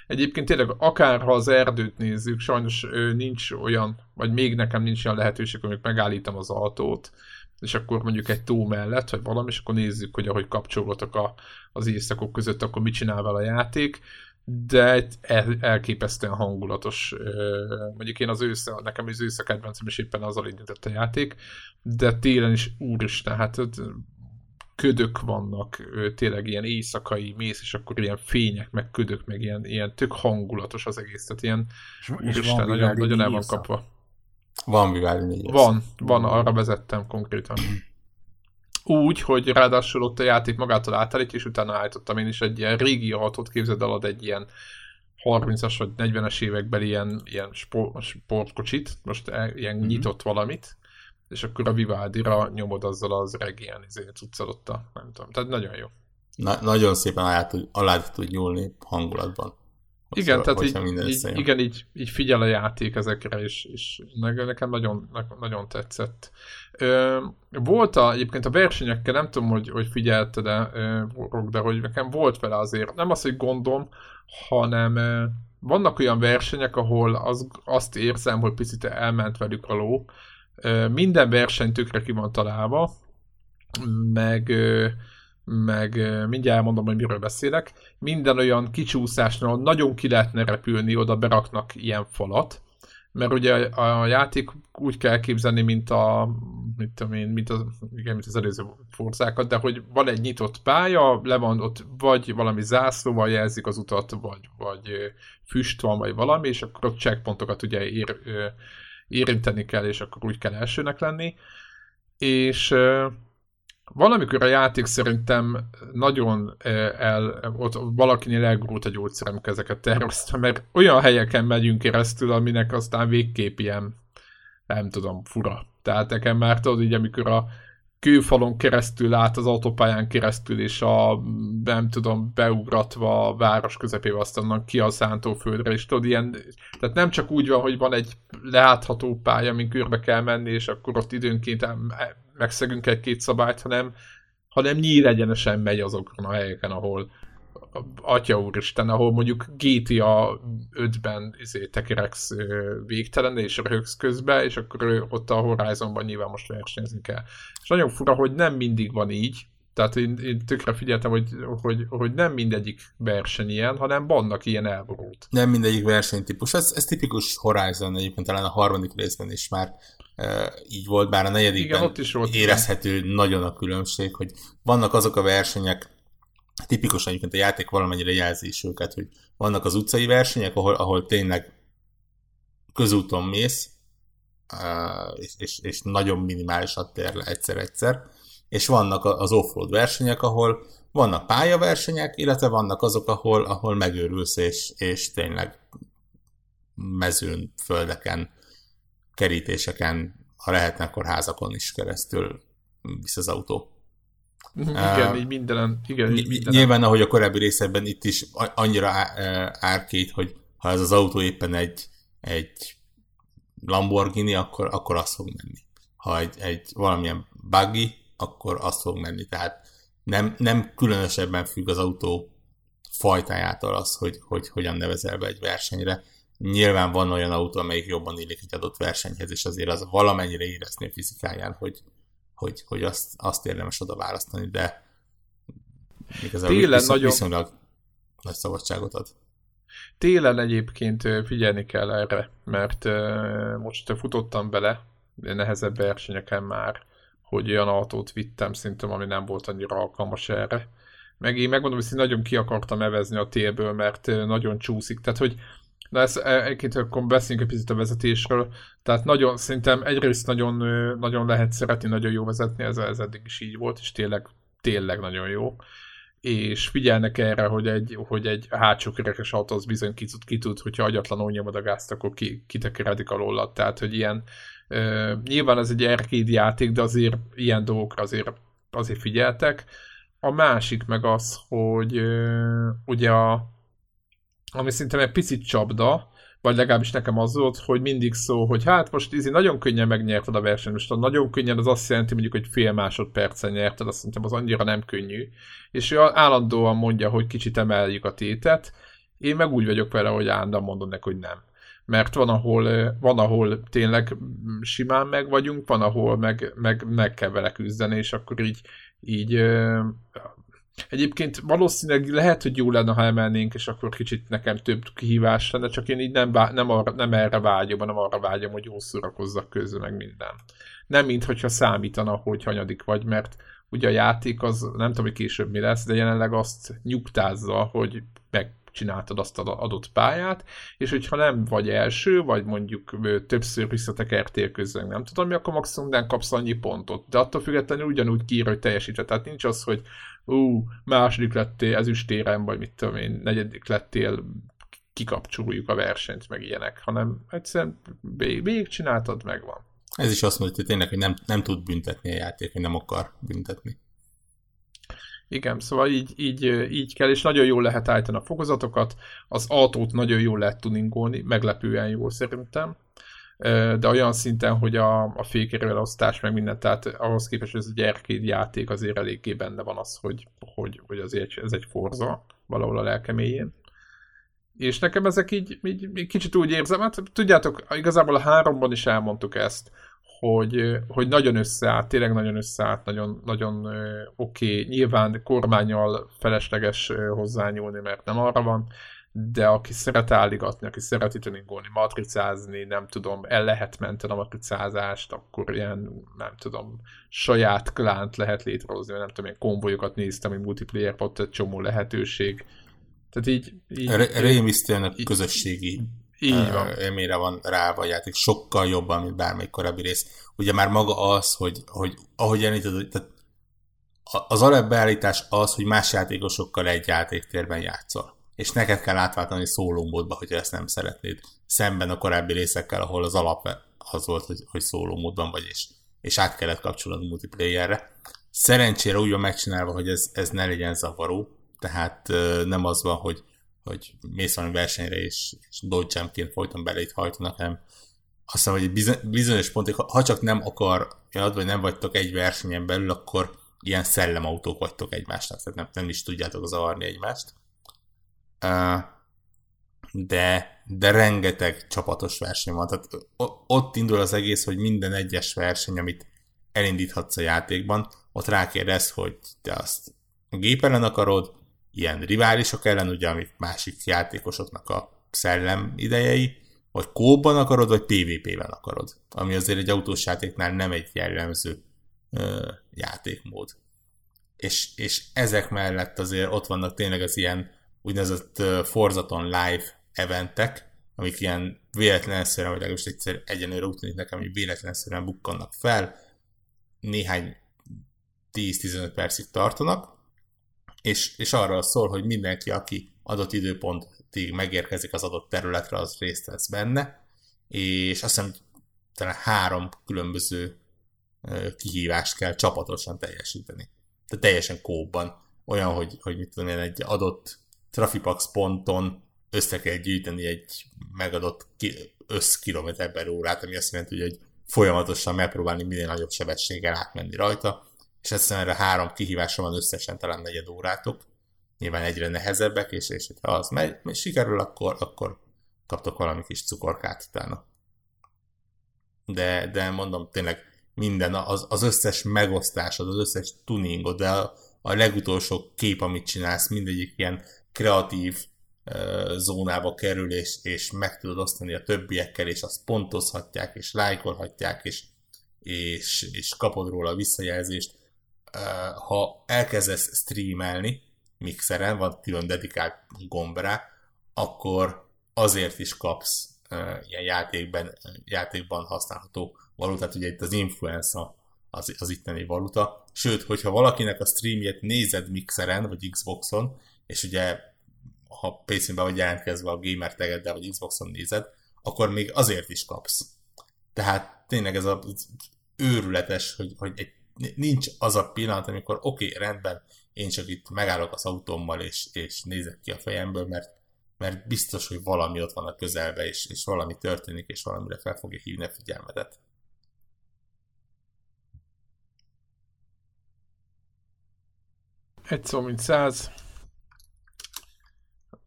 Egyébként tényleg akár ha az erdőt nézzük, sajnos ő, nincs olyan, vagy még nekem nincs olyan lehetőség, hogy megállítom az autót, és akkor mondjuk egy tó mellett, vagy valami, és akkor nézzük, hogy ahogy kapcsolódtak a, az éjszakok között, akkor mit csinál vele a játék, de el, elképesztően hangulatos. Mondjuk én az ősze, nekem az ősze kedvencem is éppen azzal indított a játék, de télen is úristen, hát ködök vannak, tényleg ilyen éjszakai mész, és akkor ilyen fények, meg ködök, meg ilyen, ilyen tök hangulatos az egész, tehát ilyen, és, és van nagyon, nagyon el van kapva. Van Vivaldi 4 Van, van, arra vezettem konkrétan. Úgy, hogy ráadásul ott a játék magától átállít, és utána állítottam én is egy ilyen régi autót, képzeld el, egy ilyen 30-as vagy 40-es években ilyen, ilyen sport, sportkocsit, most e, ilyen mm-hmm. nyitott valamit, és akkor a Vivaldi-ra nyomod azzal az regien izé, cuccalotta, nem tudom. Tehát nagyon jó. Na, nagyon szépen alá tud, alá tud nyúlni hangulatban. Igen, tehát így, így, igen, így, így figyel a játék ezekre, és, és nekem nagyon, nagyon tetszett. Ö, volt a, egyébként a versenyekkel, nem tudom, hogy, hogy figyelte, de, de hogy nekem volt vele azért, nem az, hogy gondom, hanem vannak olyan versenyek, ahol az, azt érzem, hogy picit elment velük a ló, minden verseny tökre ki van találva, meg, meg mindjárt elmondom, hogy miről beszélek. Minden olyan kicsúszásnál nagyon ki lehetne repülni, oda beraknak ilyen falat, mert ugye a játék úgy kell képzelni, mint a mit tudom én, mint az, igen, mint az előző forzákat, de hogy van egy nyitott pálya, le van ott vagy valami zászlóval jelzik az utat, vagy, vagy füst van, vagy valami, és akkor ott checkpontokat ugye ér, érinteni kell, és akkor úgy kell elsőnek lenni. És valamikor a játék szerintem nagyon el, ott valakinél elgurult a gyógyszerem ezeket terveztem, mert olyan helyeken megyünk keresztül, aminek aztán végképp ilyen, nem tudom, fura. Tehát nekem már tudod, így amikor a kőfalon keresztül át az autópályán keresztül, és a, nem tudom, beugratva a város közepébe, aztán ki a szántóföldre, és tudod, ilyen, tehát nem csak úgy van, hogy van egy leátható pálya, amin körbe kell menni, és akkor ott időnként megszegünk egy-két szabályt, hanem, hanem nyíregyenesen megy azokon a helyeken, ahol, atya úristen, ahol mondjuk GTA 5-ben izé, tekereksz végtelen, és röhögsz közbe, és akkor ott a Horizonban nyilván most versenyezni kell. És nagyon fura, hogy nem mindig van így, tehát én, én tökre figyeltem, hogy, hogy, hogy nem mindegyik verseny ilyen, hanem vannak ilyen elborult. Nem mindegyik versenytípus. Ez, ez tipikus Horizon egyébként talán a harmadik részben is már e, így volt, bár a negyedikben Igen, ott is volt érezhető ilyen. nagyon a különbség, hogy vannak azok a versenyek, tipikusan egyébként a játék valamennyire jelzi is őket, hogy vannak az utcai versenyek, ahol, ahol tényleg közúton mész, és, és, és nagyon minimálisat tér le egyszer-egyszer, és vannak az offroad versenyek, ahol vannak pályaversenyek, illetve vannak azok, ahol, ahol megőrülsz, és, és tényleg mezőn, földeken, kerítéseken, ha lehetne, akkor házakon is keresztül visz az autó. Igen, uh, így mindenen. Igen, így mindenen. Nyilván, ahogy a korábbi részekben itt is annyira árkét, hogy ha ez az autó éppen egy, egy Lamborghini, akkor, akkor azt fog menni. Ha egy, egy valamilyen buggy, akkor azt fog menni. Tehát nem, nem különösebben függ az autó fajtájától az, hogy, hogy hogyan nevezel be egy versenyre. Nyilván van olyan autó, amelyik jobban illik egy adott versenyhez, és azért az valamennyire érezni a fizikáján, hogy, hogy, hogy azt, azt érdemes oda választani, de igazából Télen viszont, nagyon... viszonylag nagy szabadságot ad. Télen egyébként figyelni kell erre, mert most futottam bele nehezebb versenyeken már, hogy olyan autót vittem szerintem, ami nem volt annyira alkalmas erre. Meg én megmondom, hogy nagyon ki akartam evezni a télből, mert nagyon csúszik. Tehát, hogy Na ezt e, egyébként akkor beszéljünk egy picit a vezetésről. Tehát nagyon, szerintem egyrészt nagyon, nagyon lehet szeretni, nagyon jó vezetni, ez, ez eddig is így volt, és tényleg, tényleg nagyon jó. és figyelnek erre, hogy egy, hogy egy hátsó kerekes autó az bizony ki tud, ki tud hogyha agyatlanul nyomod a gázt, akkor ki, kitekeredik alóla. Tehát, hogy ilyen, uh, nyilván ez egy arcade játék, de azért ilyen dolgokra azért, azért figyeltek. A másik meg az, hogy ugye a, ami szerintem egy picit csapda, vagy legalábbis nekem az volt, hogy mindig szó, hogy hát most izi nagyon könnyen megnyerted a versenyt, most a nagyon könnyen az azt jelenti mondjuk, hogy fél másodpercen nyerted, azt szerintem az annyira nem könnyű. És ő állandóan mondja, hogy kicsit emeljük a tétet, én meg úgy vagyok vele, hogy állandóan mondom neki, hogy nem. Mert van ahol, van, ahol tényleg simán meg vagyunk, van, ahol meg, meg, meg kell vele küzdeni, és akkor így, így Egyébként valószínűleg lehet, hogy jó lenne, ha emelnénk, és akkor kicsit nekem több kihívás lenne, csak én így nem, nem, arra, nem erre vágyom, hanem arra vágyom, hogy jól szórakozzak közben, meg minden. Nem, mint hogyha számítana, hogy hanyadik vagy, mert ugye a játék az, nem tudom, hogy később mi lesz, de jelenleg azt nyugtázza, hogy csináltad azt az adott pályát, és hogyha nem vagy első, vagy mondjuk többször visszatekertél közben, nem tudom mi, akkor maximum nem kapsz annyi pontot. De attól függetlenül ugyanúgy kiír, hogy teljesített. Tehát nincs az, hogy ú, második lettél ezüstéren, vagy mit tudom én, negyedik lettél, kikapcsoljuk a versenyt, meg ilyenek, hanem egyszerűen végig csináltad, megvan. Ez is azt mondja, hogy tényleg, hogy nem, nem tud büntetni a játék, hogy nem akar büntetni. Igen, szóval így, így, így kell, és nagyon jól lehet állítani a fokozatokat, az autót nagyon jól lehet tuningolni, meglepően jól szerintem, de olyan szinten, hogy a, a fékerelosztás meg minden, tehát ahhoz képest, hogy ez egy arcade játék, azért eléggé benne van az, hogy, hogy, hogy azért ez egy forza valahol a lelkeméjén. És nekem ezek így, így, így kicsit úgy érzem, hát tudjátok, igazából a háromban is elmondtuk ezt, hogy, hogy nagyon összeállt, tényleg nagyon összeállt, nagyon, nagyon oké. Okay. Nyilván kormányjal felesleges hozzányúlni, mert nem arra van, de aki szeret álligatni, aki szereti tuningolni, matricázni, nem tudom, el lehet menteni a matricázást, akkor ilyen, nem tudom, saját klánt lehet létrehozni, nem tudom, ilyen konvojokat néztem, hogy multiplayer ott egy csomó lehetőség. Tehát így... így Rémisztően közösségi így van. élményre van rá a játék, sokkal jobban, mint bármelyik korábbi rész. Ugye már maga az, hogy, hogy ahogy említed, tehát az alapbeállítás az, hogy más játékosokkal egy játéktérben játszol. És neked kell átváltani szólómódba, hogyha ezt nem szeretnéd. Szemben a korábbi részekkel, ahol az alap az volt, hogy, hogy szólómódban vagy, és, és át kellett kapcsolni muultiplayerre. Szerencsére úgy van megcsinálva, hogy ez, ez ne legyen zavaró, tehát nem az van, hogy hogy mész valami versenyre, és, és dodge folyton belét hajtanak, hanem azt hiszem, hogy bizonyos pontig, ha csak nem akar, vagy nem vagytok egy versenyen belül, akkor ilyen szellemautók vagytok egymásnak, tehát nem, nem is tudjátok zavarni egymást. De, de rengeteg csapatos verseny van, tehát ott indul az egész, hogy minden egyes verseny, amit elindíthatsz a játékban, ott rákérdez, hogy te azt gépen akarod, ilyen riválisok ellen, ugye, amik másik játékosoknak a szellem idejei, vagy kóban akarod, vagy PvP-ben akarod, ami azért egy autós játéknál nem egy jellemző ö, játékmód. És, és ezek mellett azért ott vannak tényleg az ilyen úgynevezett uh, Forzaton live eventek, amik ilyen véletlenszerűen, vagy legalábbis egyszer egyenlőre úgy tűnik nekem, hogy véletlenszerűen bukkannak fel, néhány 10-15 percig tartanak, és, és arról szól, hogy mindenki, aki adott időpontig megérkezik az adott területre, az részt vesz benne, és azt hiszem, talán három különböző kihívást kell csapatosan teljesíteni. Tehát teljesen kóban. Olyan, hogy, hogy mit tudom én, egy adott Trafipax ponton össze kell gyűjteni egy megadott ki, összkilométer per órát, ami azt jelenti, hogy folyamatosan megpróbálni minél nagyobb sebességgel átmenni rajta, és ezt erre három kihívásra van összesen talán negyed órátok. Nyilván egyre nehezebbek, és, és ha az megy, és sikerül, akkor, akkor kaptok valami kis cukorkát utána. De, de mondom, tényleg minden, az, az összes megosztásod, az összes tuningod, de a, a legutolsó kép, amit csinálsz, mindegyik ilyen kreatív uh, zónába kerül, és, és meg tudod osztani a többiekkel, és azt pontozhatják, és lájkolhatják, és, és, és kapod róla a visszajelzést ha elkezdesz streamelni mixeren, van külön dedikált gomb rá, akkor azért is kapsz ilyen játékben, játékban használható valutát, ugye itt az influenza az, az itteni valuta, sőt, hogyha valakinek a streamjét nézed mixeren, vagy Xboxon, és ugye ha PC-ben vagy jelentkezve a gamer tegeddel, vagy Xboxon nézed, akkor még azért is kapsz. Tehát tényleg ez az őrületes, hogy, hogy egy, nincs az a pillanat, amikor oké, okay, rendben, én csak itt megállok az autómmal, és, és nézek ki a fejemből, mert, mert biztos, hogy valami ott van a közelbe, és, és valami történik, és valamire fel fogja hívni a figyelmedet. Egy szó, mint száz.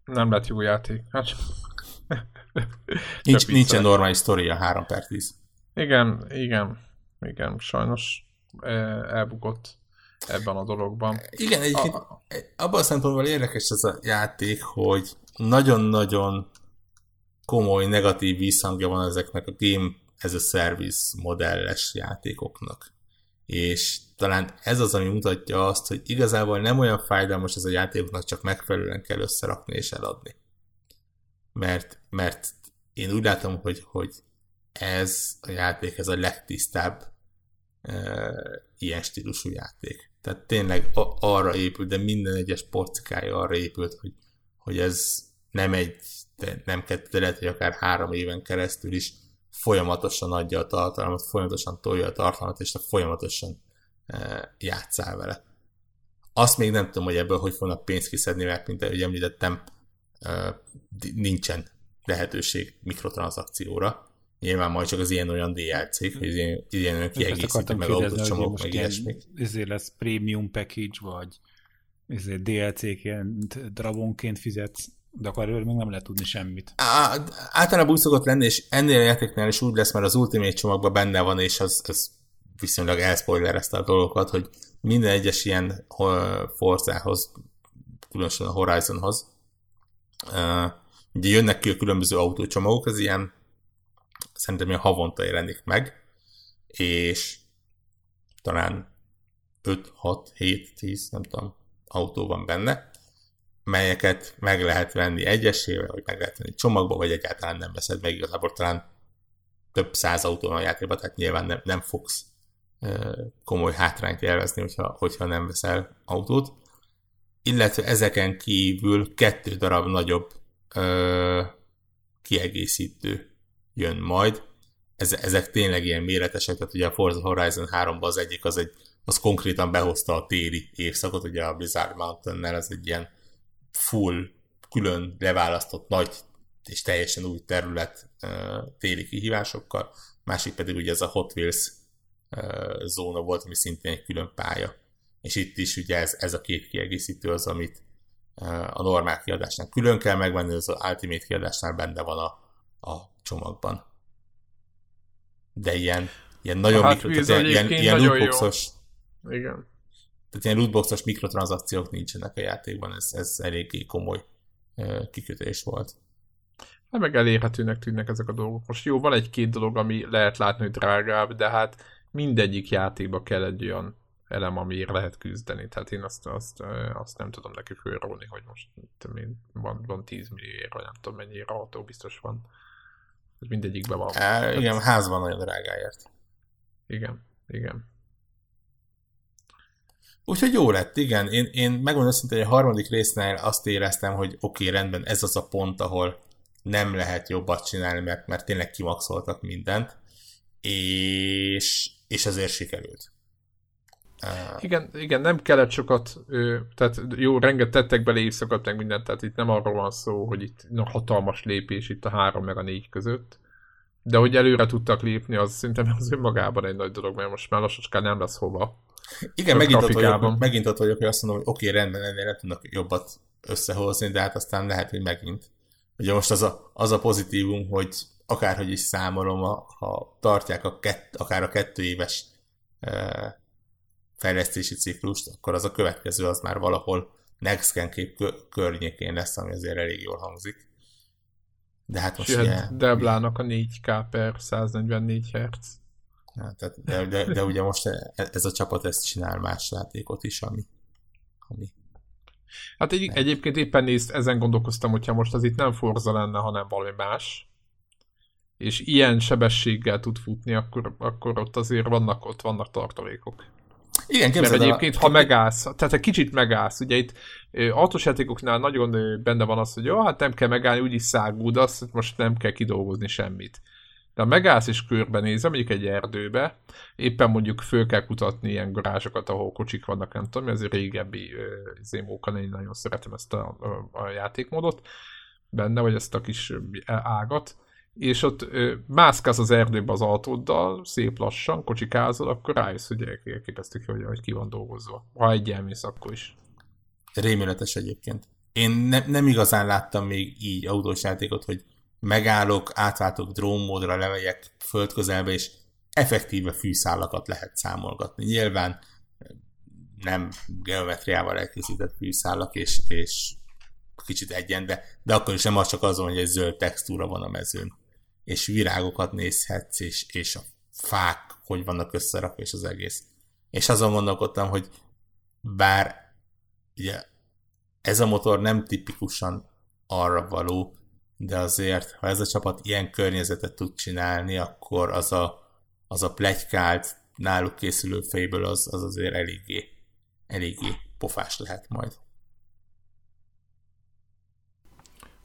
Nem lett jó játék. Hát... Nincs, nincsen normális sztoria 3 per 10. Igen, igen, igen, sajnos elbukott ebben a dologban. Igen, egyébként a... abban a szempontból érdekes ez a játék, hogy nagyon-nagyon komoly negatív visszhangja van ezeknek a game as a service modelles játékoknak. És talán ez az, ami mutatja azt, hogy igazából nem olyan fájdalmas ez a játékoknak, csak megfelelően kell összerakni és eladni. Mert, mert én úgy látom, hogy, hogy ez a játék, ez a legtisztább ilyen stílusú játék. Tehát tényleg a, arra épült, de minden egyes porcikája arra épült, hogy, hogy ez nem egy, nem kettő, de lehet, hogy akár három éven keresztül is folyamatosan adja a tartalmat, folyamatosan tolja a tartalmat, és folyamatosan játszál vele. Azt még nem tudom, hogy ebből hogy fognak pénzt kiszedni, mert mint ahogy említettem, nincsen lehetőség mikrotranszakcióra. Nyilván majd csak az ilyen-olyan DLC-k, hogy ilyen, ilyen olyan kiegészítő, meg autócsomók, meg ilyesmik. Ezért lesz premium package, vagy ezért DLC-ként, dragonként fizetsz, de akkor erről még nem lehet tudni semmit. Á, általában úgy szokott lenni, és ennél a játéknál is úgy lesz, mert az Ultimate csomagban benne van, és az, az viszonylag elspoilerezte a dolgokat, hogy minden egyes ilyen Forzához, különösen a Horizonhoz, ugye jönnek ki a különböző autócsomagok, az ilyen szerintem ilyen havonta jelenik meg, és talán 5, 6, 7, 10, nem tudom, autó van benne, melyeket meg lehet venni egyesével, vagy meg lehet venni csomagba, vagy egyáltalán nem veszed meg, igazából talán több száz autó van a játékban, tehát nyilván nem, nem fogsz komoly hátrányt élvezni, hogyha, hogyha nem veszel autót. Illetve ezeken kívül kettő darab nagyobb ö, kiegészítő jön majd. Ez, ezek tényleg ilyen méretesek, tehát ugye a Forza Horizon 3-ban az egyik az egy, az konkrétan behozta a téli évszakot, ugye a Blizzard Mountain-nel, ez egy ilyen full, külön leválasztott nagy és teljesen új terület téli kihívásokkal, másik pedig ugye ez a Hot Wheels zóna volt, ami szintén egy külön pálya. És itt is ugye ez, ez a két kiegészítő az, amit a normál kiadásnál külön kell megvenni, az Ultimate kiadásnál benne van a, a csomagban. De ilyen, ilyen nagyon hát mikro, tehát ilyen, ilyen lootboxos, Igen. Tehát ilyen lootboxos mikrotranszakciók nincsenek a játékban, ez, ez eléggé komoly kikötés volt. Hát meg elérhetőnek tűnnek ezek a dolgok. Most jó, van egy-két dolog, ami lehet látni, hogy drágább, de hát mindegyik játékba kell egy olyan elem, amiért lehet küzdeni. Tehát én azt, azt, azt nem tudom neki fölrólni, hogy most én, van, van 10 millióért, vagy nem tudom mennyire autó biztos van. Mindegyikben van. É, igen, házban nagyon drágáért. Igen, igen. Úgyhogy jó lett, igen. Én, én megmondom szintén, hogy a harmadik résznél azt éreztem, hogy oké, okay, rendben, ez az a pont, ahol nem lehet jobbat csinálni, mert, mert tényleg kimaxoltak mindent, és, és ezért sikerült. Igen, igen, nem kellett sokat, tehát jó, renget tettek bele éjszakat, meg mindent, tehát itt nem arról van szó, hogy itt na, hatalmas lépés itt a három meg a négy között, de hogy előre tudtak lépni, az szerintem az önmagában egy nagy dolog, mert most már lassacskán nem lesz hova. Igen, megint ott, vagyok, megint ott vagyok, hogy azt mondom, hogy oké, okay, rendben, ennél nem tudnak jobbat összehozni, de hát aztán lehet, hogy megint. Ugye most az a, az a pozitívum, hogy akárhogy is számolom, ha tartják a kett, akár a kettő éves fejlesztési ciklust, akkor az a következő az már valahol Next Gen kép környékén lesz, ami azért elég jól hangzik. De hát most ugye... Deblának a 4K per 144 Hz. Tehát, de, de, de, ugye most ez a csapat ezt csinál más játékot is, ami, ami Hát egy, egyébként éppen nézd, ezen gondolkoztam, hogyha most az itt nem Forza lenne, hanem valami más, és ilyen sebességgel tud futni, akkor, akkor ott azért vannak, ott vannak tartalékok. Igen, Mert egyébként, a... ha megállsz, tehát egy kicsit megállsz, ugye itt autós játékoknál nagyon benne van az, hogy jó, hát nem kell megállni, úgyis szágúdasz, most nem kell kidolgozni semmit. De ha megállsz és körbenézel, mondjuk egy erdőbe, éppen mondjuk föl kell kutatni ilyen garázsokat, ahol kocsik vannak, nem tudom, ez egy régebbi zémókan, én nagyon szeretem ezt a, a, a játékmódot benne, vagy ezt a kis ágat, és ott ö, mászkálsz az erdőbe az autóddal, szép lassan, kocsikázol, akkor rájössz, hogy elképesztük, hogy, hogy ki van dolgozva. Ha egy elmész, akkor is. Rémületes egyébként. Én ne, nem igazán láttam még így autós játékot, hogy megállok, átváltok drónmódra, levegyek földközelbe, és effektíve fűszálakat lehet számolgatni. Nyilván nem geometriával elkészített fűszálak, és, és kicsit egyen, de, de akkor is nem az csak azon, hogy egy zöld textúra van a mezőn és virágokat nézhetsz, és, és a fák, hogy vannak összerakva, és az egész. És azon gondolkodtam, hogy bár ugye ez a motor nem tipikusan arra való, de azért, ha ez a csapat ilyen környezetet tud csinálni, akkor az a, az a plegykált, náluk készülő fejből az, az azért eléggé, eléggé pofás lehet majd.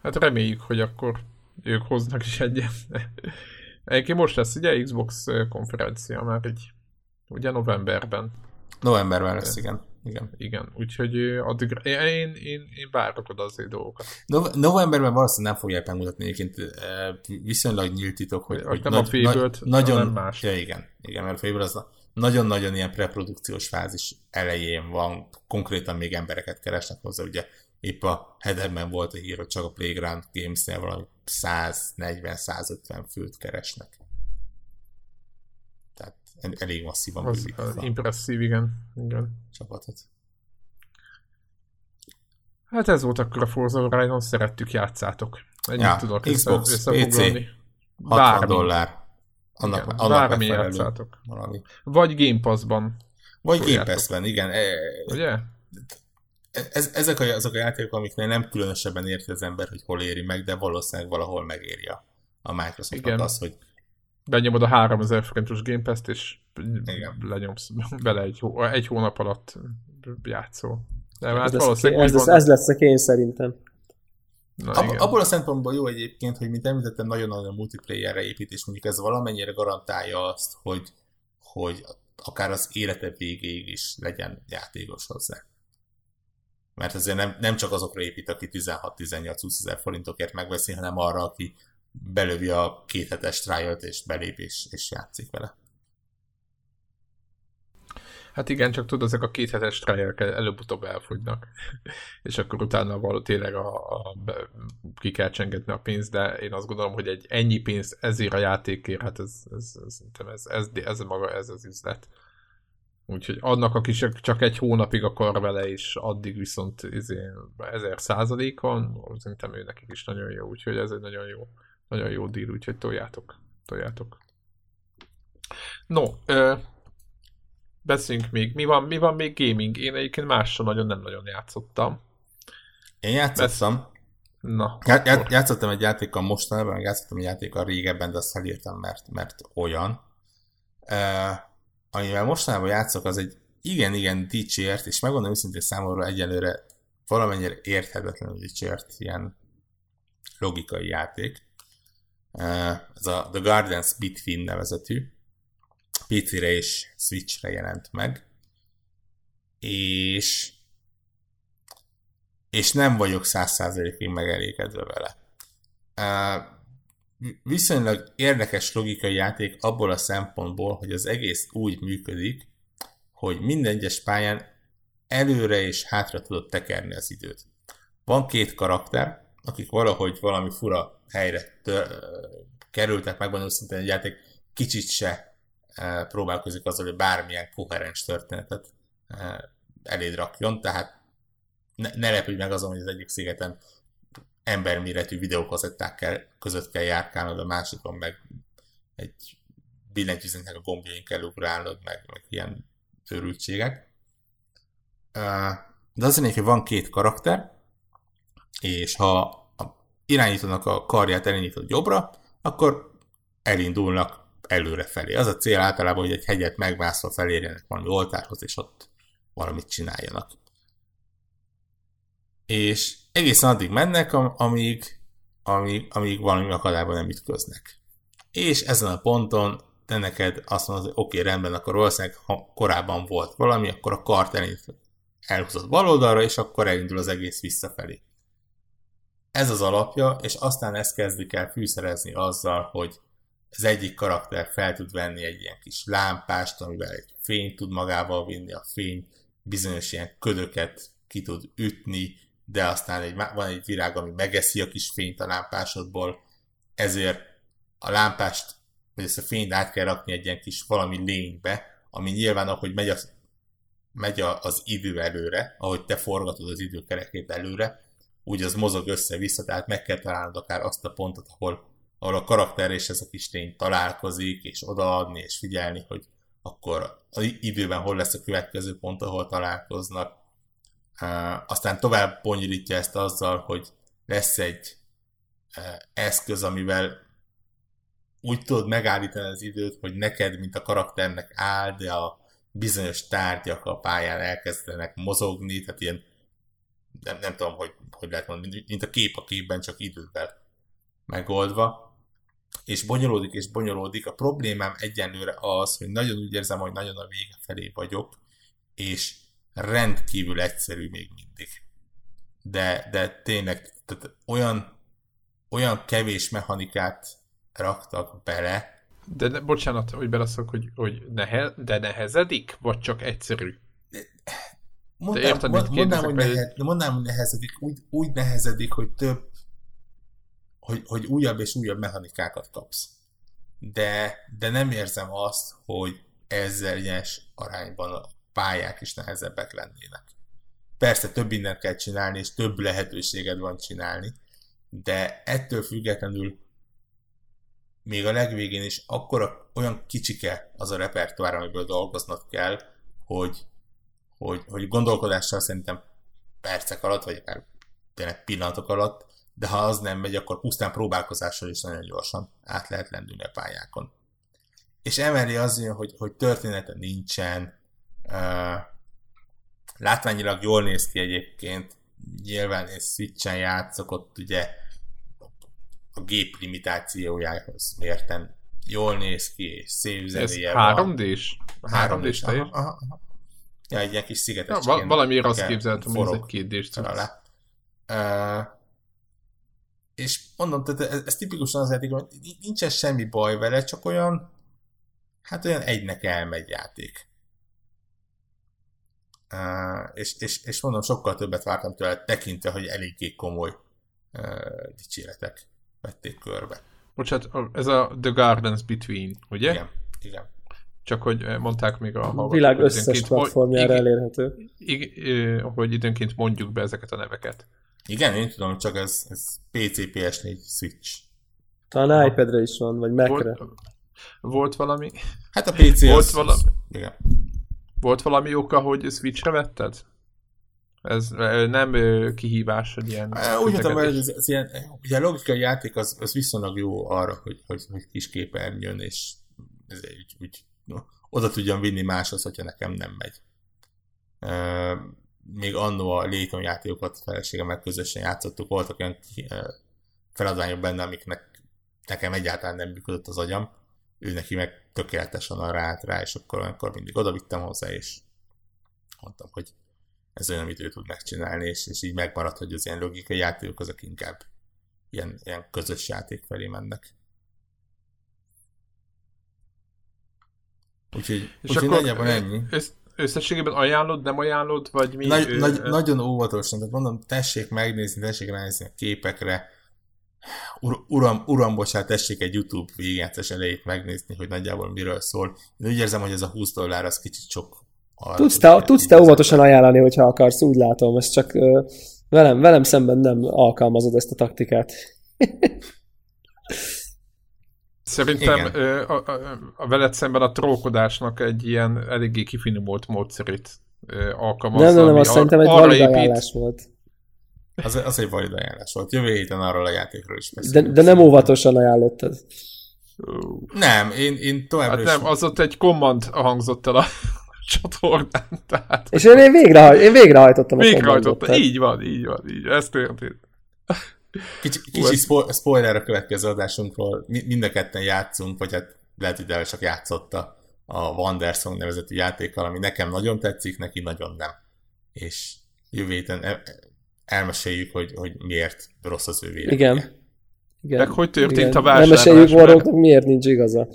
Hát reméljük, hogy akkor ők hoznak is egyet. Egyébként most lesz ugye Xbox konferencia már egy, ugye novemberben. Novemberben lesz, igen. Igen. Igen, úgyhogy addig én, én, én, várok oda azért dolgokat. No- novemberben valószínűleg nem fogják megmutatni egyébként viszonylag nyílt titok, hogy, hogy nem nagy, a nagy, nagyon, más. Ja, igen, igen, mert a Fable az nagyon-nagyon ilyen preprodukciós fázis elején van, konkrétan még embereket keresnek hozzá, ugye épp a headerben volt a hír, hogy csak a Playground Games-nél valami 140-150 főt keresnek. Tehát elég masszívan az, az impresszív, igen. igen. Csapatot. Hát ez volt akkor a Forza Horizon, szerettük, játszátok. Ennyit ja, tudok Xbox, PC, 60 bármi. dollár. Annak, igen, annak bármi játszátok. Valami. Vagy Game Pass-ban. Vagy Game Pass-ben, igen. E, Ugye? Ez, ezek a, azok a játékok, amiknél nem különösebben érti az ember, hogy hol éri meg, de valószínűleg valahol megéri a, a Microsoftnak az, hogy benyomod a 3000 forintos Game Pass-t, és Igen. lenyomsz bele egy, hó, egy hónap alatt játszol. De hát ez, lesz, ez, lesz, ez lesz a kény szerintem. Na, Ab, abból a szempontból jó egyébként, hogy mint említettem, nagyon-nagyon multiplayerre épít, és mondjuk ez valamennyire garantálja azt, hogy, hogy akár az élete végéig is legyen játékos hozzá mert azért nem, nem csak azokra épít, aki 16-18-20 ezer forintokért megveszi, hanem arra, aki belövi a kéthetes trial és belép és, és játszik vele. Hát igen, csak tudod, ezek a kéthetes trial előbb-utóbb elfogynak, és akkor utána való tényleg a, a, ki kell csengetni a pénzt, de én azt gondolom, hogy egy ennyi pénz ezért a játékért, hát ez, ez, ez, ez, ez, ez, ez maga ez az üzlet. Úgyhogy annak, aki csak egy hónapig akar vele, és addig viszont izé, ezer százalékon, szerintem ő nekik is nagyon jó, úgyhogy ez egy nagyon jó, nagyon jó díl, úgyhogy toljátok, toljátok. No, ö, beszéljünk még, mi van, mi van még gaming? Én egyébként mással nagyon nem nagyon játszottam. Én játszottam. Besz... Na, Já- já- játszottam egy játékkal mostanában, meg játszottam egy játékkal régebben, de azt felírtam, mert, mert olyan. Uh, amivel mostanában játszok, az egy igen-igen dicsért, és megmondom őszintén számomra egyelőre valamennyire érthetetlenül dicsért ilyen logikai játék. Ez a The Gardens Between nevezetű. PC-re és Switch-re jelent meg. És és nem vagyok száz százalékig megelégedve vele viszonylag érdekes logikai játék abból a szempontból, hogy az egész úgy működik, hogy minden egyes pályán előre és hátra tudod tekerni az időt. Van két karakter, akik valahogy valami fura helyre tör, kerültek megmondom szintén egy játék kicsit se e, próbálkozik azzal, hogy bármilyen koherens történetet e, eléd rakjon, tehát ne, ne lepődj meg azon, hogy az egyik szigeten emberméretű videókazetták kell, között kell járkálnod, a másikon meg egy billentyűzetnek a gombjain kell ugrálnod, meg, meg ilyen őrültségek. De az hogy van két karakter, és ha a irányítónak a karját elindítod jobbra, akkor elindulnak előre felé. Az a cél általában, hogy egy hegyet megmászva felérjenek valami oltárhoz, és ott valamit csináljanak. És egészen addig mennek, amíg, amíg, amíg valami akadályban nem ütköznek. És ezen a ponton te neked azt mondod, hogy oké, okay, rendben, akkor valószínűleg ha korábban volt valami, akkor a kart elhúzott bal oldalra, és akkor elindul az egész visszafelé. Ez az alapja, és aztán ezt kezdik el fűszerezni azzal, hogy az egyik karakter fel tud venni egy ilyen kis lámpást, amivel egy fényt tud magával vinni, a fény bizonyos ilyen ködöket ki tud ütni, de aztán egy, van egy virág, ami megeszi a kis fényt a lámpásodból, ezért a lámpást, vagy ezt a fényt át kell rakni egy ilyen kis valami lénybe, ami nyilván, ahogy megy az, megy az idő előre, ahogy te forgatod az időkerekét előre, úgy az mozog össze-vissza, tehát meg kell találnod akár azt a pontot, ahol, ahol a karakter és ez a kis lény találkozik, és odaadni, és figyelni, hogy akkor az időben hol lesz a következő pont, ahol találkoznak. Aztán tovább bonyolítja ezt azzal, hogy lesz egy eszköz, amivel úgy tudod megállítani az időt, hogy neked, mint a karakternek áll, de a bizonyos tárgyak a pályán elkezdenek mozogni, tehát ilyen nem, nem tudom, hogy, hogy lehet mondani, mint a kép a képben, csak idővel megoldva. És bonyolódik és bonyolódik. A problémám egyenlőre az, hogy nagyon úgy érzem, hogy nagyon a vége felé vagyok, és rendkívül egyszerű még mindig. De, de tényleg tehát olyan, olyan kevés mechanikát raktak bele. De ne, bocsánat, hogy beleszok, hogy, hogy nehe, de nehezedik, vagy csak egyszerű? Mondám, érted, mond, mondám, hogy nehe, mondám, hogy nehezedik, úgy, úgy nehezedik, hogy több, hogy, hogy újabb és újabb mechanikákat kapsz. De, de nem érzem azt, hogy ezzel ilyes arányban pályák is nehezebbek lennének. Persze több mindent kell csinálni, és több lehetőséged van csinálni, de ettől függetlenül még a legvégén is akkor olyan kicsike az a repertoár, amiből dolgoznod kell, hogy hogy, hogy gondolkodással szerintem percek alatt, vagy akár tényleg pillanatok alatt, de ha az nem megy, akkor pusztán próbálkozással is nagyon gyorsan át lehet lendülni a pályákon. És emeli az hogy, hogy története nincsen, látványilag jól néz ki egyébként, nyilván egy Switch-en játszok, ott ugye a gép limitációjához mérten jól néz ki, és szép zenéje Ez 3D-s? 3D-s teljes? Aha, aha. Ja, egy ilyen kis szigetes. Ja, valami azt képzeltem, hogy ez egy kérdést uh, és mondom, tehát ez, ez tipikusan az eddig, hogy nincsen semmi baj vele, csak olyan, hát olyan egynek elmegy játék. Uh, és, és, és mondom, sokkal többet vártam tőle, tekintve, hogy eléggé komoly uh, dicséretek vették körbe. Bocsát, ez a The Gardens Between, ugye? Igen, igen. Csak hogy mondták még a hallgatók. világ összes platformjára elérhető. Igen, hogy időnként mondjuk be ezeket a neveket. Igen, én tudom, csak ez, ez PC, PS4, Switch. Talán iPad-re is van, vagy Mac-re. Volt, volt valami... Hát a PC volt az, valami... Igen. Volt valami oka, hogy Switch-re vetted? Ez nem kihívás, hogy ilyen... Úgy mondtam, hogy ez, ez ilyen, ugye a logikai játék az, az viszonylag jó arra, hogy, hogy, hogy kis képernyőn, és ez úgy, úgy oda tudjam vinni máshoz, hogyha nekem nem megy. Még annó a Layton játékokat feleségemmel közösen játszottuk, voltak olyan feladványok benne, amiknek nekem egyáltalán nem működött az agyam, ő neki meg tökéletesen arra állt rá, és akkor olyankor mindig oda vittem hozzá, és mondtam, hogy ez olyan, amit ő tud megcsinálni, és, és így megmaradt, hogy az ilyen logikai játékok azok inkább ilyen, ilyen közös játék felé mennek. Úgyhogy, és úgyhogy akkor nagyjából ennyi. Össz, összességében ajánlod, nem ajánlod, vagy mi? Nagy, ő, nagy, nagyon óvatosan, tehát mondom, tessék megnézni, tessék ránézni a képekre. Ur, uram, uram, bocsánat, tessék egy YouTube végigjátszás elejét megnézni, hogy nagyjából miről szól. Én úgy érzem, hogy ez a 20 dollár az kicsit sok. tudsz te, tudsz te óvatosan ajánlani, hogyha akarsz, úgy látom, ezt csak uh, velem, velem szemben nem alkalmazod ezt a taktikát. Szerintem a, a, a veled szemben a trókodásnak egy ilyen eléggé kifinomult módszerét alkalmazza. Nem, nem, nem, azt szerintem egy valid ajánlás volt. Az, az egy valid ajánlás volt. Jövő héten arról a játékról is beszélünk. De, de nem óvatosan ajánlottad. Nem, én, én továbbra Hát is... nem, az ott egy command hangzott el a csatornán, tehát És én, én, végrehaj, én végrehajtottam a végrehajtotta. commandot, tehát- Így van, így van, így. Ez történt. Kicsi, kicsi spo- spoiler a következő adásunkról. Mi- Mind a ketten játszunk, vagy hát lehet, hogy Del csak játszotta a Wandersong nevezetű játékkal, ami nekem nagyon tetszik, neki nagyon nem. És jövő héten el- elmeséljük, hogy, hogy miért rossz az ő véleménye. Igen. Igen. Meg hogy történt Igen. a Nem vásárlás, meséljük mert- Warrocknak, miért nincs igaza.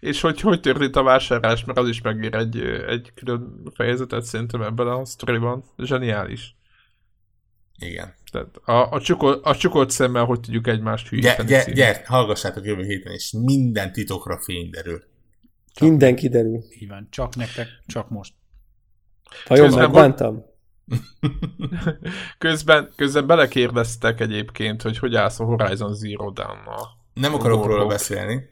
És hogy hogy történt a vásárlás, mert az is megér egy, egy külön fejezetet szerintem ebben a sztoriban. Zseniális. Igen. Tehát a, a, csukor, a csukott szemmel hogy tudjuk egymást Gyere, hülyíteni. gyere, című. gyere, hallgassátok jövő héten, és minden titokra fény derül. Minden kiderül. Így van, csak nektek, csak most. Vajon Közben megbántam? Közben, közben belekérdeztek egyébként, hogy hogy állsz a Horizon Zero Dawn-nal. Nem akarok róla Warhawk. beszélni.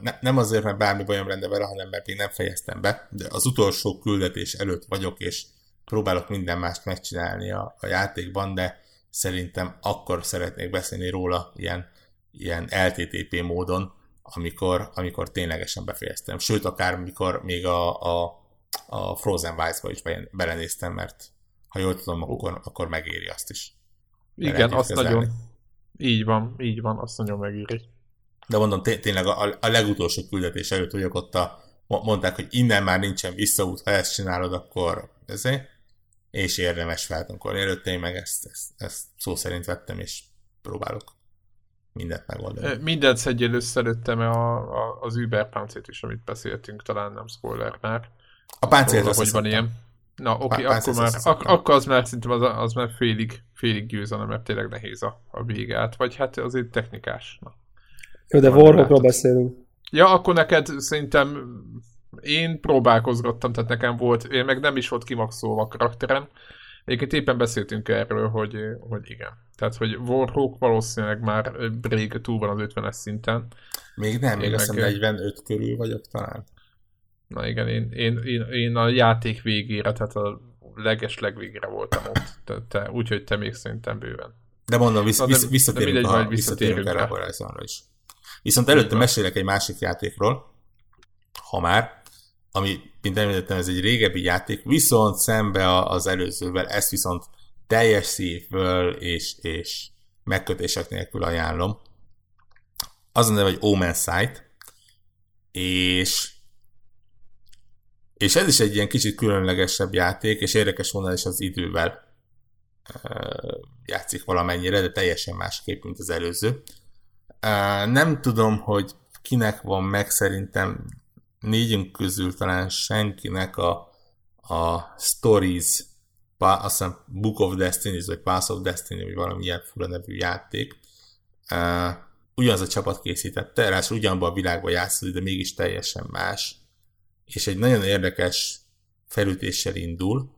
Ne, nem azért, mert bármi bajom lenne vele, hanem mert még nem fejeztem be, de az utolsó küldetés előtt vagyok, és próbálok minden mást megcsinálni a, a játékban, de szerintem akkor szeretnék beszélni róla ilyen, ilyen LTTP módon, amikor, amikor ténylegesen befejeztem. Sőt, akár mikor még a, a, a Frozen Vice-ba is be- belenéztem, mert ha jól tudom, akkor, akkor megéri azt is. Igen, azt kezelni. nagyon... Így van, így van, azt nagyon megéri. De mondom, té- tényleg a, a legutolsó küldetés előtt vagyok ott a, mo- mondták, hogy innen már nincsen visszaút, ha ezt csinálod, akkor ezért, és érdemes feltankolni. Előtte én meg ezt, ezt, ezt szó szerint vettem, és próbálok mindent megoldani. Ö, Mindent szedjél össze előttem a, a, az Uber páncét is, amit beszéltünk, talán nem spoiler már. A páncélt Róla, hogy van ilyen. Na, oké, okay, akkor már, ak- akkor az már szerintem az, az már félig, félig győzelem, mert tényleg nehéz a, a végát, vagy hát azért technikás. Na. Jó, de látod. beszélünk. Ja, akkor neked szerintem én próbálkozgattam, tehát nekem volt, én meg nem is volt kimaxolva a karakterem. Egyébként éppen beszéltünk erről, hogy, hogy igen. Tehát, hogy Warhawk valószínűleg már rég túl van az 50-es szinten. Még nem, még Én azt hiszem meg- 45 körül vagyok talán. Na igen, én, én, én, én a játék végére, tehát a leges legvégére voltam ott. Te, úgyhogy te még szerintem bőven. De mondom, vissz, Na, de- vissz, de visszatérünk, mindegy, a, visszatérünk visszatérünk erre a. Horizonra is. Viszont előtte mesélek egy másik játékról, ha már, ami, mint említettem, ez egy régebbi játék, viszont szembe az előzővel, ezt viszont teljes szívből és, és megkötések nélkül ajánlom. Az a neve, hogy Omen Sight, és és ez is egy ilyen kicsit különlegesebb játék, és érdekes volna is az idővel játszik valamennyire, de teljesen másképp, mint az előző. Nem tudom, hogy kinek van meg, szerintem négyünk közül talán senkinek a, a Stories, azt hiszem Book of Destiny, vagy Pass of Destiny, vagy valami ilyen fura nevű játék. Ugyanaz a csapat készítette, ráadásul ugyanabban a világban játszik, de mégis teljesen más. És egy nagyon érdekes felütéssel indul.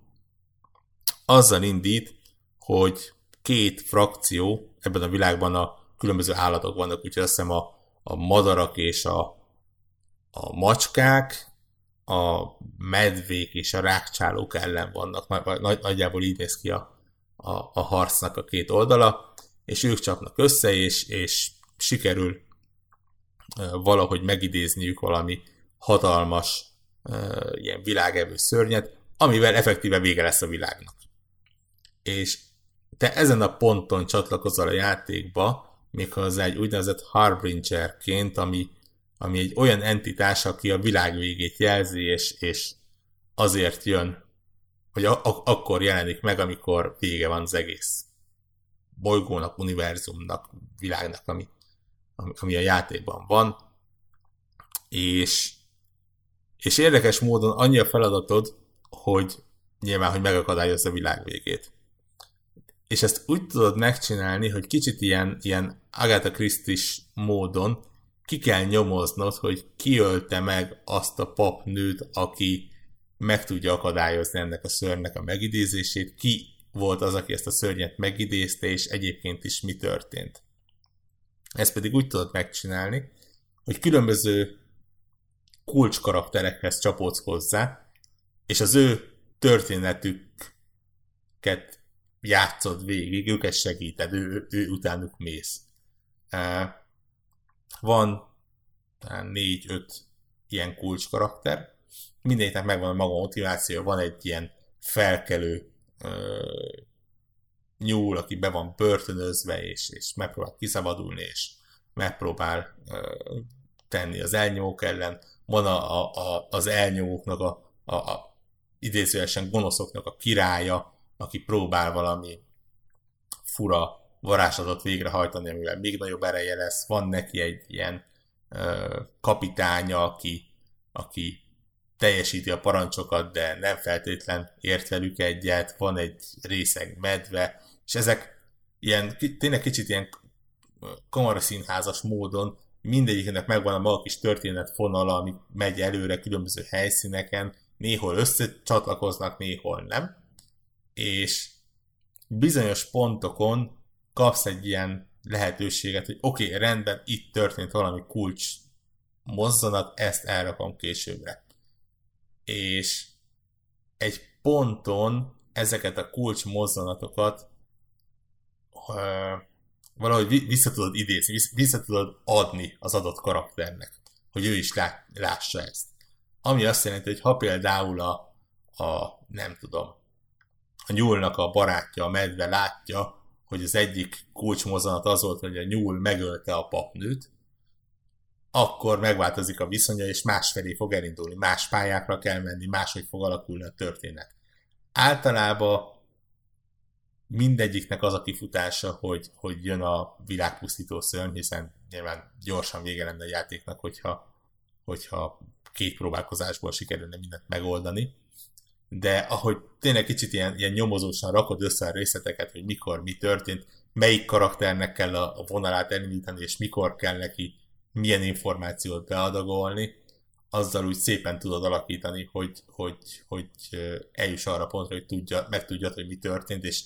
Azzal indít, hogy két frakció, ebben a világban a különböző állatok vannak, úgyhogy azt hiszem a, a madarak és a, a macskák, a medvék és a rákcsálók ellen vannak. Nagy, nagy, nagyjából így néz ki a, a, a harcnak a két oldala, és ők csapnak össze, és, és sikerül valahogy megidézniük valami hatalmas ilyen világevő szörnyet, amivel effektíve vége lesz a világnak. És te ezen a ponton csatlakozol a játékba, méghozzá egy úgynevezett Harbingerként, ami, ami egy olyan entitás, aki a világ végét jelzi, és, és azért jön, hogy a, a, akkor jelenik meg, amikor vége van az egész bolygónak, univerzumnak, világnak, ami, ami, ami a játékban van. És, és érdekes módon annyi a feladatod, hogy nyilván, hogy megakadályozza a világ végét. És ezt úgy tudod megcsinálni, hogy kicsit ilyen, ilyen Agatha Christie módon ki kell nyomoznod, hogy ki ölte meg azt a papnőt, aki meg tudja akadályozni ennek a szörnek a megidézését, ki volt az, aki ezt a szörnyet megidézte, és egyébként is mi történt. Ezt pedig úgy tudod megcsinálni, hogy különböző kulcskarakterekhez csapódsz hozzá, és az ő történetüket játszod végig, őket segíted, ő, ő utánuk mész. Van talán négy-öt ilyen kulcs karakter. Mindegyiknek megvan a maga motiváció, van egy ilyen felkelő nyúl, aki be van börtönözve, és, és megpróbál kiszabadulni, és megpróbál ö, tenni az elnyomók ellen. Van a, a, a, az elnyomóknak a, a, a idézőesen gonoszoknak a királya, aki próbál valami fura varázslatot végrehajtani, amivel még nagyobb ereje lesz. Van neki egy ilyen ö, kapitánya, aki, aki teljesíti a parancsokat, de nem feltétlen ért velük egyet, van egy részeg medve, és ezek ilyen, tényleg kicsit ilyen kamaraszínházas módon mindegyiknek megvan a maga kis történetfonala, ami megy előre különböző helyszíneken, néhol összecsatlakoznak, néhol nem, és bizonyos pontokon kapsz egy ilyen lehetőséget, hogy oké, okay, rendben, itt történt valami kulcs mozzanat, ezt elrakom későbbre. És egy ponton ezeket a kulcs mozzanatokat valahogy vissza tudod idézni, vissza tudod adni az adott karakternek, hogy ő is lá, lássa ezt. Ami azt jelenti, hogy ha például a, a nem tudom, a nyúlnak a barátja, a medve látja, hogy az egyik kulcsmozanat az volt, hogy a nyúl megölte a papnőt, akkor megváltozik a viszonya, és másfelé fog elindulni, más pályákra kell menni, máshogy fog alakulni a történet. Általában mindegyiknek az a kifutása, hogy, hogy jön a világpusztító szörny, hiszen nyilván gyorsan vége lenne a játéknak, hogyha, hogyha két próbálkozásból sikerülne mindent megoldani. De ahogy tényleg kicsit ilyen, ilyen nyomozósan rakod össze a részleteket, hogy mikor mi történt, melyik karakternek kell a vonalát elindítani, és mikor kell neki milyen információt beadagolni, azzal úgy szépen tudod alakítani, hogy, hogy, hogy eljuss arra pontra, hogy tudja, megtudjad, hogy mi történt, és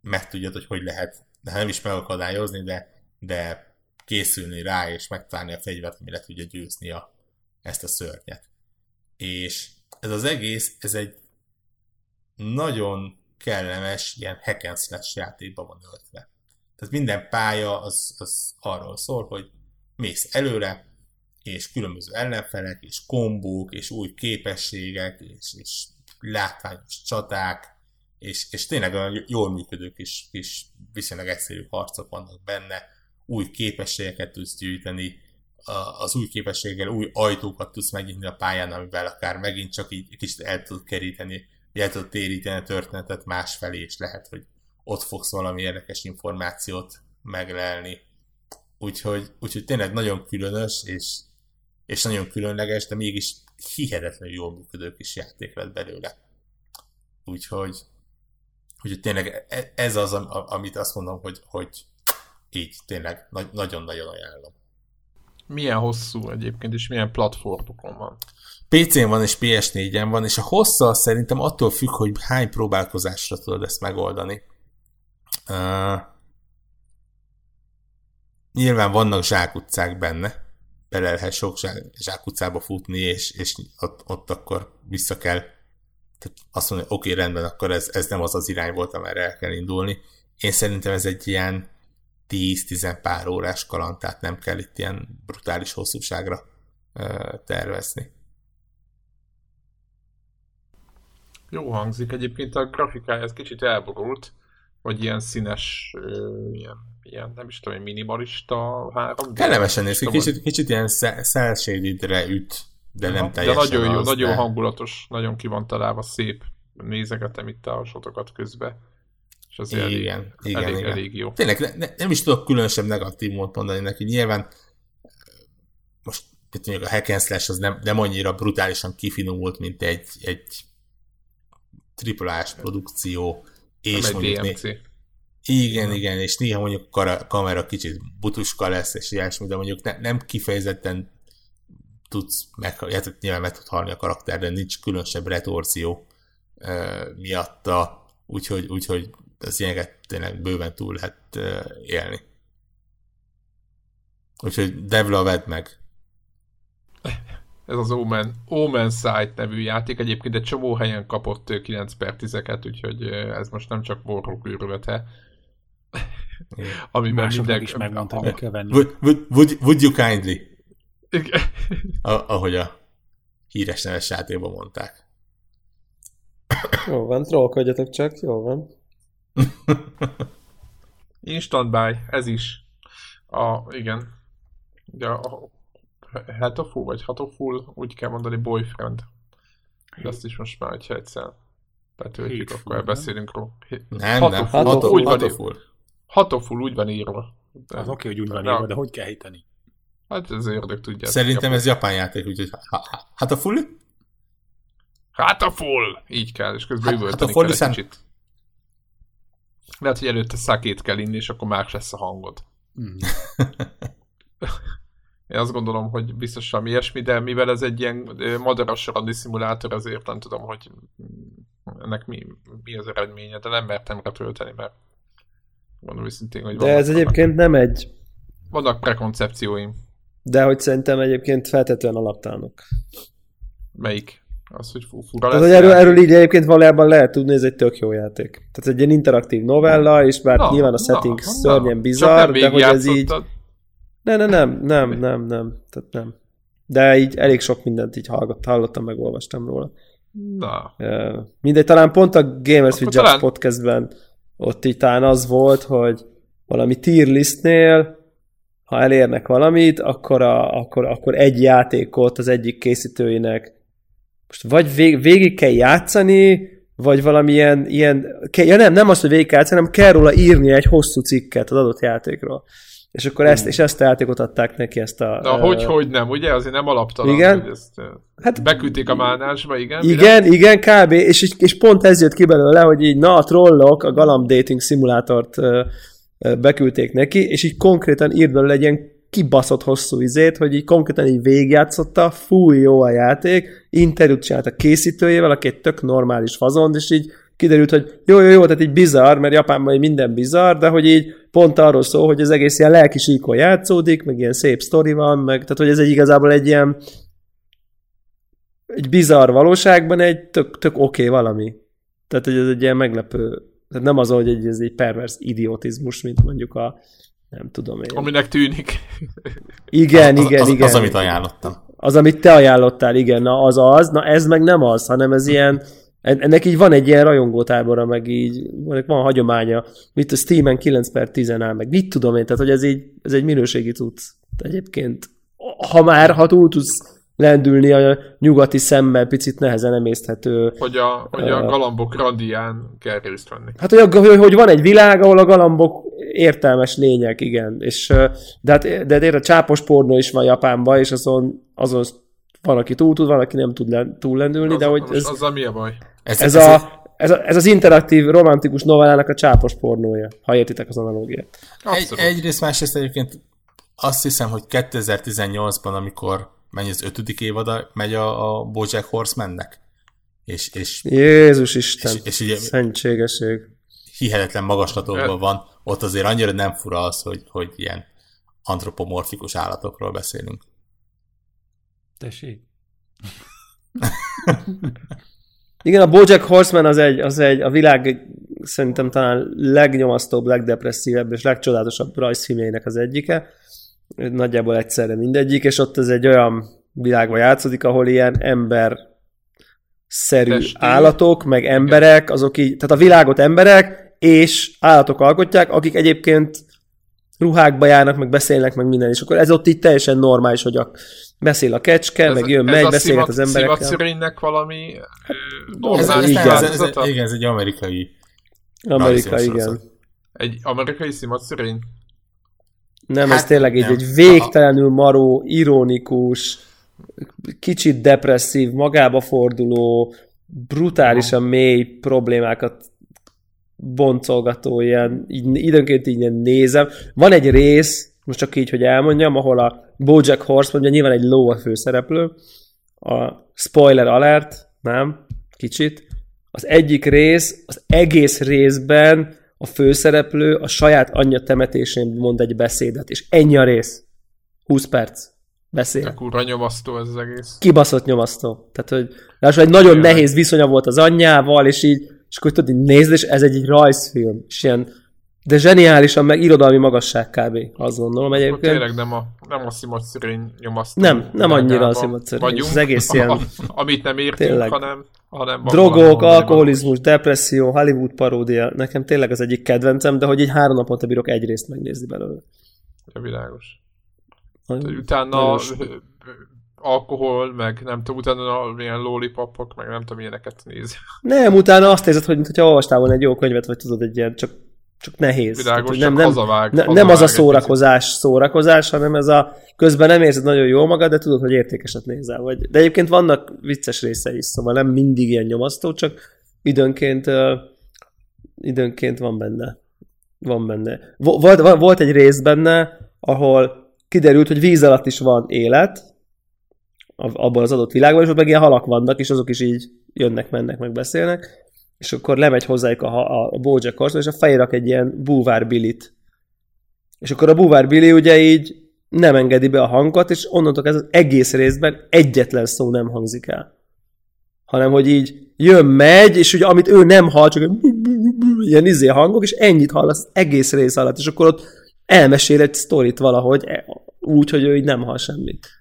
megtudjad, hogy hogy lehet, de nem is megakadályozni, de, de készülni rá, és megtalálni a fegyvert, ami le tudja győzni a, ezt a szörnyet. És ez az egész, ez egy nagyon kellemes, ilyen hack and slash játékban van öltve. Tehát minden pálya az, az arról szól, hogy mész előre, és különböző ellenfelek, és kombók, és új képességek, és, és látványos csaták, és, és tényleg olyan jól működő kis, kis viszonylag egyszerű harcok vannak benne, új képességeket tudsz gyűjteni, az új képességgel új ajtókat tudsz megnyitni a pályán, amivel akár megint csak így kicsit el tudod keríteni, el tudod téríteni a történetet másfelé, és lehet, hogy ott fogsz valami érdekes információt meglelni. Úgyhogy, úgyhogy tényleg nagyon különös, és, és nagyon különleges, de mégis hihetetlenül jól működő kis játék lett belőle. Úgyhogy, úgyhogy tényleg e, ez az, amit azt mondom, hogy, hogy így tényleg nagyon-nagyon ajánlom. Milyen hosszú egyébként, és milyen platformokon van? PC-n van és PS4-en van, és a hossza szerintem attól függ, hogy hány próbálkozásra tudod ezt megoldani. Uh, nyilván vannak zsákutcák benne, bele lehet sok zsákutcába futni, és, és ott, ott akkor vissza kell tehát azt mondani, oké, okay, rendben, akkor ez, ez nem az az irány volt, amerre el kell indulni. Én szerintem ez egy ilyen 10-10 pár órás kaland, tehát nem kell itt ilyen brutális hosszúságra tervezni. Jó hangzik, egyébként a grafikája ez kicsit elborult, vagy ilyen színes, ilyen, ilyen nem is tudom, minimalista három. Kellemesen néz ki, kicsit, kicsit ilyen szelsédidre üt, de nem teljesen De nagyon jó, az, nagyon de... hangulatos, nagyon ki van találva, szép. Nézegetem itt a sotokat közben. És az igen, elég, igen, elég, igen. elég jó. Tényleg ne, ne, nem is tudok különösebb negatív módot mondani neki. Nyilván most itt mondjuk a hack and slash az nem, nem annyira brutálisan kifinomult, mint egy, egy triplás produkció. És nem mondjuk DMC. Né- igen, igen, és néha mondjuk a kamera kicsit butuska lesz, és ilyesmi, de mondjuk ne, nem kifejezetten tudsz, meg, hát nyilván meg tud halni a karakter, de nincs különösebb retorzió uh, miatta, úgyhogy, úgyhogy az ilyeneket tényleg bőven túl lehet uh, élni. Úgyhogy Devla vedd meg. Ez az Omen, Omen Sight nevű játék, egyébként egy csomó helyen kapott 9 per 10 úgyhogy ez most nem csak borrók őrülete. amiben Másoknak mindenki... is megmondta, hogy kell venni. Would, would, would, would you kindly? A- ahogy a híres neves játékban mondták. Jó van, trollkodjatok csak, jó van. Instant buy, ez is. A, igen. Ugye a Hatofu, vagy Hatoful, úgy kell mondani boyfriend. De azt is most már, hogyha egyszer betöltjük, akkor nem? beszélünk róla. Nem, nem. Hatoful, van, Hatoful. Hatoful úgy van írva. De, Az oké, hogy úgy van írva, de hogy kell hiteni? Hát ez ördög tudja. Szerintem ez japán játék, úgyhogy ha- ha- hát a full? Így kell, és közben Hát- üvölteni Hatoful kell egy viszont- kicsit. Lehet, hogy előtte szakét kell inni, és akkor más lesz a hangod. Mm. Én azt gondolom, hogy biztos valami ilyesmi, de mivel ez egy ilyen madaras randi szimulátor, azért nem tudom, hogy ennek mi, mi az eredménye, de nem mertem letölteni, mert mondom őszintén, hogy De ez egyébként nem egy, vannak prekoncepcióim. De hogy szerintem egyébként feltetően alaptalanok. Melyik? Az, hogy fu- fura Tehát, hogy erről, erről így egyébként valójában lehet tudni, ez egy tök jó játék. Tehát egy ilyen interaktív novella, és bár Na, nyilván a na, setting na. szörnyen Csak bizarr, nem de hogy ez így... végigjátszottad. Ne, ne, nem, nem, nem, nem, tehát nem. De így elég sok mindent így hallott, hallottam, meg olvastam róla. Na, Mindegy, talán pont a Gamers with talán- podcastben ott így talán az volt, hogy valami tier listnél, ha elérnek valamit, akkor, a, akkor, akkor egy játékot az egyik készítőinek most vagy vég, végig kell játszani, vagy valamilyen ilyen, ke- ja nem, nem az, hogy végig kell játszani, hanem kell róla írni egy hosszú cikket az adott játékról. És akkor ezt, és ezt a játékot adták neki, ezt a... na ö, hogy, hogy nem, ugye? Azért nem alaptalan, Igen. hogy ezt Hát beküldték a mánásba, igen? mire? Igen, igen, kb. És, és pont ez jött ki belőle, hogy így na a trollok a Galamb Dating szimulátort ö, ö, beküldték neki, és így konkrétan írt belőle egy ilyen kibaszott hosszú izét, hogy így konkrétan így végigjátszotta, fúj jó a játék, interjút csinált a készítőjével, aki egy tök normális fazond, és így kiderült, hogy jó, jó, jó, tehát így bizarr, mert Japánban minden bizarr, de hogy így pont arról szól, hogy az egész ilyen lelki síkon játszódik, meg ilyen szép sztori van, meg tehát hogy ez egy igazából egy ilyen egy bizarr valóságban egy tök, tök oké okay valami. Tehát, hogy ez egy ilyen meglepő, tehát nem az, hogy egy, ez egy pervers idiotizmus, mint mondjuk a, nem tudom én. Aminek tűnik. Igen, az, igen, az, igen. Az, amit ajánlottam. Az, amit te ajánlottál, igen, na az az, na ez meg nem az, hanem ez ilyen, en- ennek így van egy ilyen rajongótábora, meg így ennek van hagyománya, mit a Steam-en 9 per 10 áll, meg mit tudom én, tehát hogy ez, így, ez egy minőségi tudsz egyébként. Ha már, ha túl tudsz lendülni a nyugati szemmel picit nehezen emészthető. hogy a, hogy a galambok randián kell részt venni. Hát, hogy, a- hogy, hogy van egy világ, ahol a galambok értelmes lények, igen. És, de hát de hát érted, csápos pornó is van Japánban, és azon, azon van, aki túl tud, van, aki nem tud len, túl lendülni, de Az- hogy ez, Azzal mi a baj? Ez, ez, a, ez, a, ez az interaktív, romantikus novellának a csápos pornója, ha értitek az analógiát. Egy, egyrészt, másrészt egyébként azt hiszem, hogy 2018-ban, amikor mennyi az ötödik évada, megy a, a Bojack Horsemannek. És, és Jézus Isten, És- és ugye- szentségeség. hihetetlen magaslatokban van, ott azért annyira nem fura az, hogy, hogy ilyen antropomorfikus állatokról beszélünk. Tessék. Igen, a Bojack Horseman az egy, az egy a világ szerintem talán legnyomasztóbb, legdepresszívebb és legcsodálatosabb rajzfilmjeinek az egyike. Nagyjából egyszerre mindegyik, és ott ez egy olyan világban játszódik, ahol ilyen ember szerű Testi. állatok, meg emberek, azok így, tehát a világot emberek és állatok alkotják, akik egyébként ruhákba járnak, meg beszélnek, meg minden, és akkor ez ott így teljesen normális, hogy a, beszél a kecske, meg jön, megy, a beszélget az emberekkel. Szimatszörénynek valami ö, Ez, normális igen. ez, ez, ez, igen, ez egy amerikai Amerika, igen. Egy amerikai szimatszörény? Nem, Hát ez tényleg így nem. egy végtelenül maró, ironikus, kicsit depresszív, magába forduló, brutálisan mély problémákat boncolgató, ilyen, így, időnként így ilyen nézem. Van egy rész, most csak így, hogy elmondjam, ahol a Bojack Horseman, ugye nyilván egy ló a főszereplő, a spoiler alert, nem, kicsit, az egyik rész, az egész részben a főszereplő a saját anyja temetésén mond egy beszédet, és ennyi a rész. 20 perc. Beszél. De kurva nyomasztó ez az egész. Kibaszott nyomasztó. Tehát, hogy lássuk, egy nagyon Tényleg. nehéz viszonya volt az anyjával, és így, és akkor tudod, így nézd, és ez egy, egy rajzfilm, és ilyen de zseniálisan meg irodalmi magasság kb. Azt gondolom egyébként. tényleg nem a, nem a szimacszerény nyomasztó. Nem, nem annyira a világában szimacszerény. vagyunk, Ez egész ilyen- a- amit nem értünk, Tényleg. hanem, hanem Drogok, alkoholizmus, depresszió, Hollywood paródia, nekem tényleg az egyik kedvencem, de hogy egy három naponta bírok egy részt megnézni belőle. Ja, világos. Utána alkohol, meg nem tudom, utána milyen lollipopok, meg nem tudom, ilyeneket néz. Nem, utána azt érzed, hogy mintha olvastál volna egy jó könyvet, vagy tudod, egy ilyen, csak, csak nehéz. Tehát, Világos, hogy nem, nem, nem, hazavág. ne, nem hazavág az a szórakozás, szórakozás, hanem ez a közben nem érzed nagyon jó magad, de tudod, hogy értékeset nézel. Vagy, de egyébként vannak vicces részei is, szóval nem mindig ilyen nyomasztó, csak időnként, uh, időnként van benne. Van benne. Vo- Volt, volt- egy rész benne, ahol kiderült, hogy víz alatt is van élet, abban az adott világban, és ott meg ilyen halak vannak, és azok is így jönnek, mennek, meg beszélnek, és akkor lemegy hozzájuk a, a, a Bojack Horseman, és a fejére rak egy ilyen búvár Billit. És akkor a búvár Billy ugye így nem engedi be a hangot, és onnantól ez az egész részben egyetlen szó nem hangzik el. Hanem, hogy így jön, megy, és ugye amit ő nem hall, csak ilyen izé hangok, és ennyit hall az egész rész alatt, és akkor ott elmesél egy sztorit valahogy, e- úgy, hogy ő így nem hall semmit.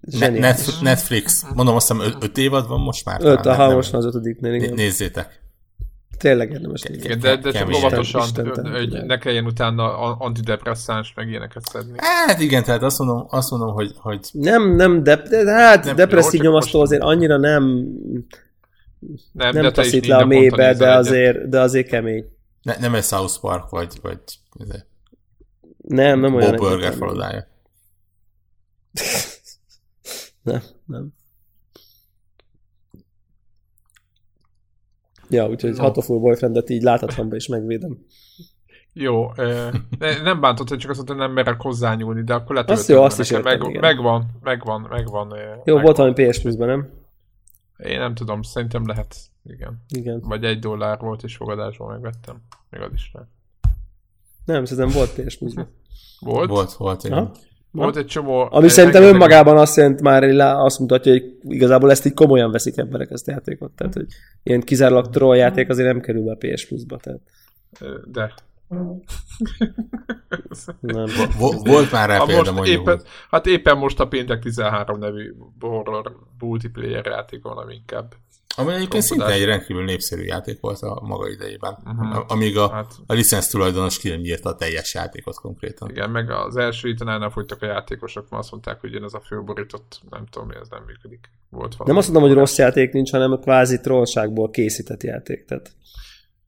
Ne- Zseniális. Net- Netflix. Mondom, azt hiszem öt, öt évad van most már. Öt, talán, aha, nem- most már az ötödiknél, Né- igen. Nézzétek. Tényleg érdemes nézni. De, de csak óvatosan, hogy ne kelljen utána antidepresszáns meg ilyeneket szedni. Hát igen, tehát azt mondom, azt mondom hogy, hogy Nem, nem, de, de hát Nem, depresszív nyomasztó most- azért annyira nem, Nem, nem taszít le a mélybe, de azért, de azért kemény. ne, nem egy South Park, vagy, vagy ez Nem, nem olyan. Bob Burger falodája. Nem, nem. Ja, úgyhogy No. Hatoful Boyfriendet így láthatatlanba is megvédem. Jó, nem bántott, hogy csak azt mondta, hogy nem merek hozzányúlni, de akkor letöltöm. Azt jó, azt is értem, meg, igen. megvan, megvan, megvan. Jó, megvan. volt valami PS Plus-ban, nem? Én nem tudom, szerintem lehet. Igen. Igen. Vagy egy dollár volt, és fogadásban megvettem. Még az is lehet. Nem, szerintem volt PS Plus-ban. Volt? Volt, volt, igen. Aha. Volt egy csomó... Ami szerintem önmagában azt jelent már, azt mutatja, hogy igazából ezt így komolyan veszik emberek ezt a játékot. Tehát, hogy ilyen kizárólag troll játék azért nem kerül be a PS Plus-ba. Tehát De. Nem. Vo- volt már rá Ha példa, most mondjuk. éppen, hogy- hát éppen most a Péntek 13 nevű horror multiplayer játék van, ami inkább. Ami egyébként szinte egy rendkívül népszerű játék volt a maga idejében. A- Amíg a, Hát a licensz tulajdonos ki nem írta a teljes játékot konkrétan. igen, meg az első héten el fogytak a játékosok, mert azt mondták, hogy ez a főborított, nem tudom mi, ez nem működik. Volt valami. Nem azt mondom, hogy rossz játék nincs, hanem a kvázi trollságból készített játék. Tehát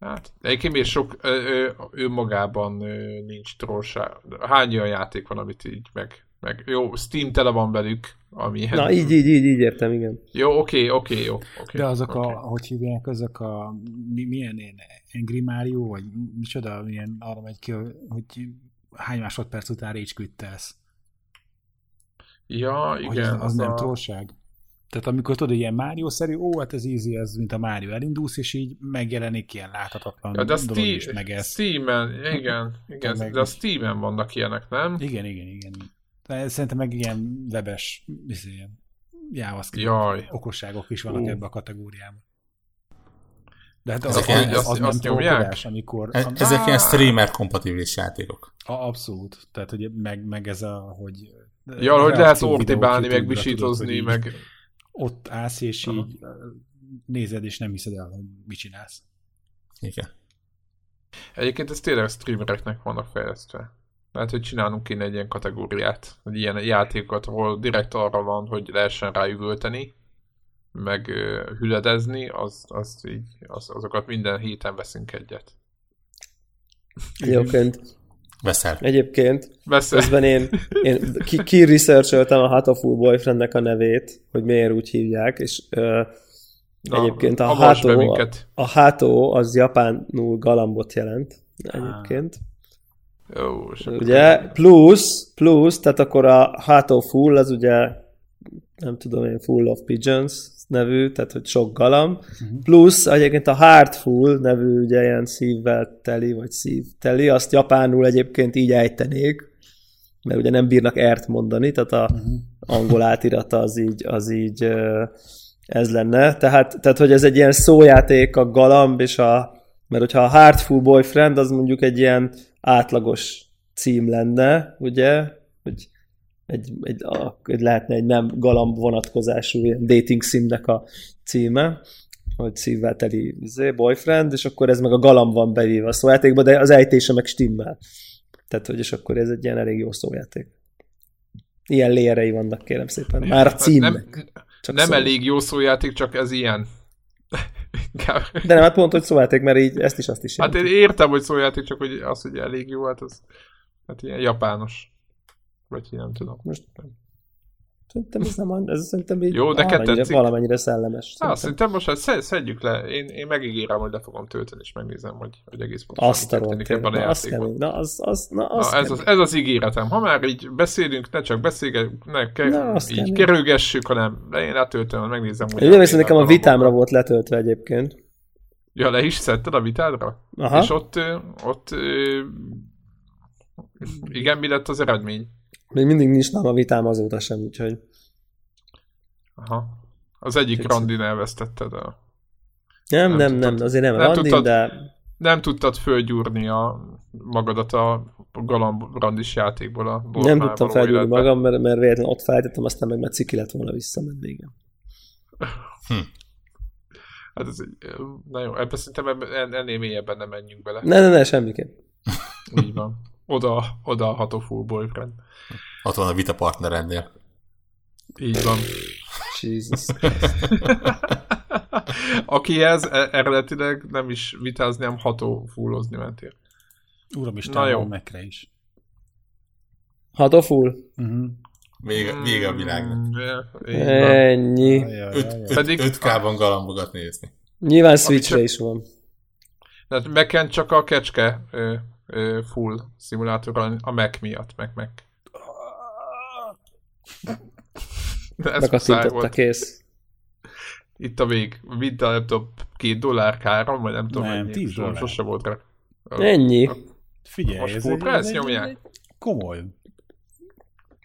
Hát, egyébként még sok, ö, ö, ő magában ö, nincs trollság. Hány olyan játék van, amit így meg, meg jó, Steam tele van velük, ami Na, így, így, így, így értem, igen. Jó, oké, oké, jó. oké, De azok oké. a, hogy hívják, azok a, mi, milyen ilyen Angry Mario, vagy micsoda, milyen arra megy ki, hogy hány másodperc után rage quittelsz. Ja, Hogy igen. az, az nem a... trollság. Tehát amikor tudod, ilyen Mario-szerű, ó, hát ez easy, ez mint a Mario, elindulsz, és így megjelenik ilyen láthatatlan Ja, de a dolog, Steam, és megesz. Steam-en, igen, igen, meg- de a Steam-en vannak ilyenek, nem? Igen, igen, igen. De szerintem meg ilyen webes, izé, ilyen JavaScript Jaj. okosságok is vannak ebbe a kategóriában. De hát az, Ezek az, ilyen- az, az nem trollkodás, amikor... E- am- Ezek ilyen Á. streamer kompatibilis játékok. A, abszolút. Tehát, hogy meg, meg ez a, hogy... Ja, hogy lehet videók meg visítozni, meg... így Ott állsz, és Aha. így nézed, és nem hiszed el, hogy mit csinálsz. Igen. Egyébként ez tényleg a streamereknek vannak fejlesztve. Lehet, hogy csinálunk kéne egy ilyen kategóriát, hogy ilyen játékokat, ahol direkt arra van, hogy lehessen ráüvölteni, meg hüledezni, az, az így, az, azokat minden héten veszünk egyet. Egyébként, Veszel. egyébként Beszél. közben én, én ki, ki researcholtam a Hatoful Boyfriendnek a nevét, hogy miért úgy hívják, és ö, egyébként a hátó- minket. a hátó az japánul galambot jelent egyébként. Jó, és akkor- Ugye, plusz, plusz, tehát akkor a hátó full, az ugye, nem tudom én, full of pigeons nevű, tehát hogy sok galamb, plusz egyébként a heartful nevű ugye ilyen szívvel teli, vagy szívteli, azt japánul egyébként így ejtenék, mert ugye nem bírnak ert mondani, tehát a angol átirata az így, az így ez lenne. Tehát, tehát, hogy ez egy ilyen szójáték a galamb és a Mert hogyha a Heartful Boyfriend az mondjuk egy ilyen átlagos cím lenne, ugye, hogy egy, egy, a, egy lehetne egy nem galamb vonatkozású ilyen dating simnek a címe, hogy szívvel teli izé, boyfriend, és akkor ez meg a galamb van bevéve a szójátékba, de az ejtése meg stimmel. Tehát, hogy és akkor ez egy ilyen elég jó szójáték. Ilyen lérei vannak, kérem szépen. Már a címnek. Nem, csak nem szó. elég jó szójáték, csak ez ilyen. De nem, hát pont, hogy szójáték, mert így ezt is azt is jelenti. Hát én értem, hogy szójáték, csak hogy az, hogy elég jó, hát az hát ilyen japános. Vagy nem tudom. Most nem. Szerintem ez nem, ez szerintem így Jó, de valamennyire, valamennyire szellemes. Szerintem. Á, szerintem most hát szedjük le. Én, én megígérem, hogy le fogom tölteni, és megnézem, hogy, hogy egész pontosan azt a történik ebben a kemény. Na, az, az, na, az na ez, az, ez az ígéretem. Ha már így beszélünk, ne csak beszélgünk, ne ke, na, így kemény. kerülgessük, hanem én letöltöm, megnézem. Hogy én nem nekem a vitámra volt letöltve egyébként. Ja, le is szedted a vitádra? Aha. És ott, ott igen, mi lett az eredmény? Még mindig nincs nálam a vitám azóta sem, úgyhogy... Aha. Az egyik Kicsit. randin elvesztetted el. Nem, nem, nem, tudtad, nem, azért nem, nem randin, tudtad, de... Nem tudtad fölgyúrni a magadat a galamb randis játékból a Nem tudtam felgyúrni magam, mert, mert véletlenül ott feltettem, aztán meg már ciki lett volna visszamenni, igen. Hm. Hát ez egy, na jó, ebben szerintem ennél mélyebben nem menjünk bele. Ne, ne, ne, semmiképp. Így van. Oda, oda a ható full boyfriend. Ott van a vita partnerennél. Így van. Jesus Akihez e- eredetileg nem is vitázni, hanem ható fullozni mentél. Uram is, Na jó. Mekre is. Ható full? Uh-huh. Vége, vége a világnak. Mm, Ennyi. 5K-ban galambogat nézni. Nyilván Switchre is van. Tehát Mac-en csak a kecske full szimulátor a Mac miatt, meg Mac. Megkattintotta, kész. Itt a vég. Vidd a laptop két dollár káron, vagy nem tudom. Nem, ennyi. tíz dollár. Sose volt rá. Ennyi. Figyelj, Most ez, egy, ez nyomják. komoly.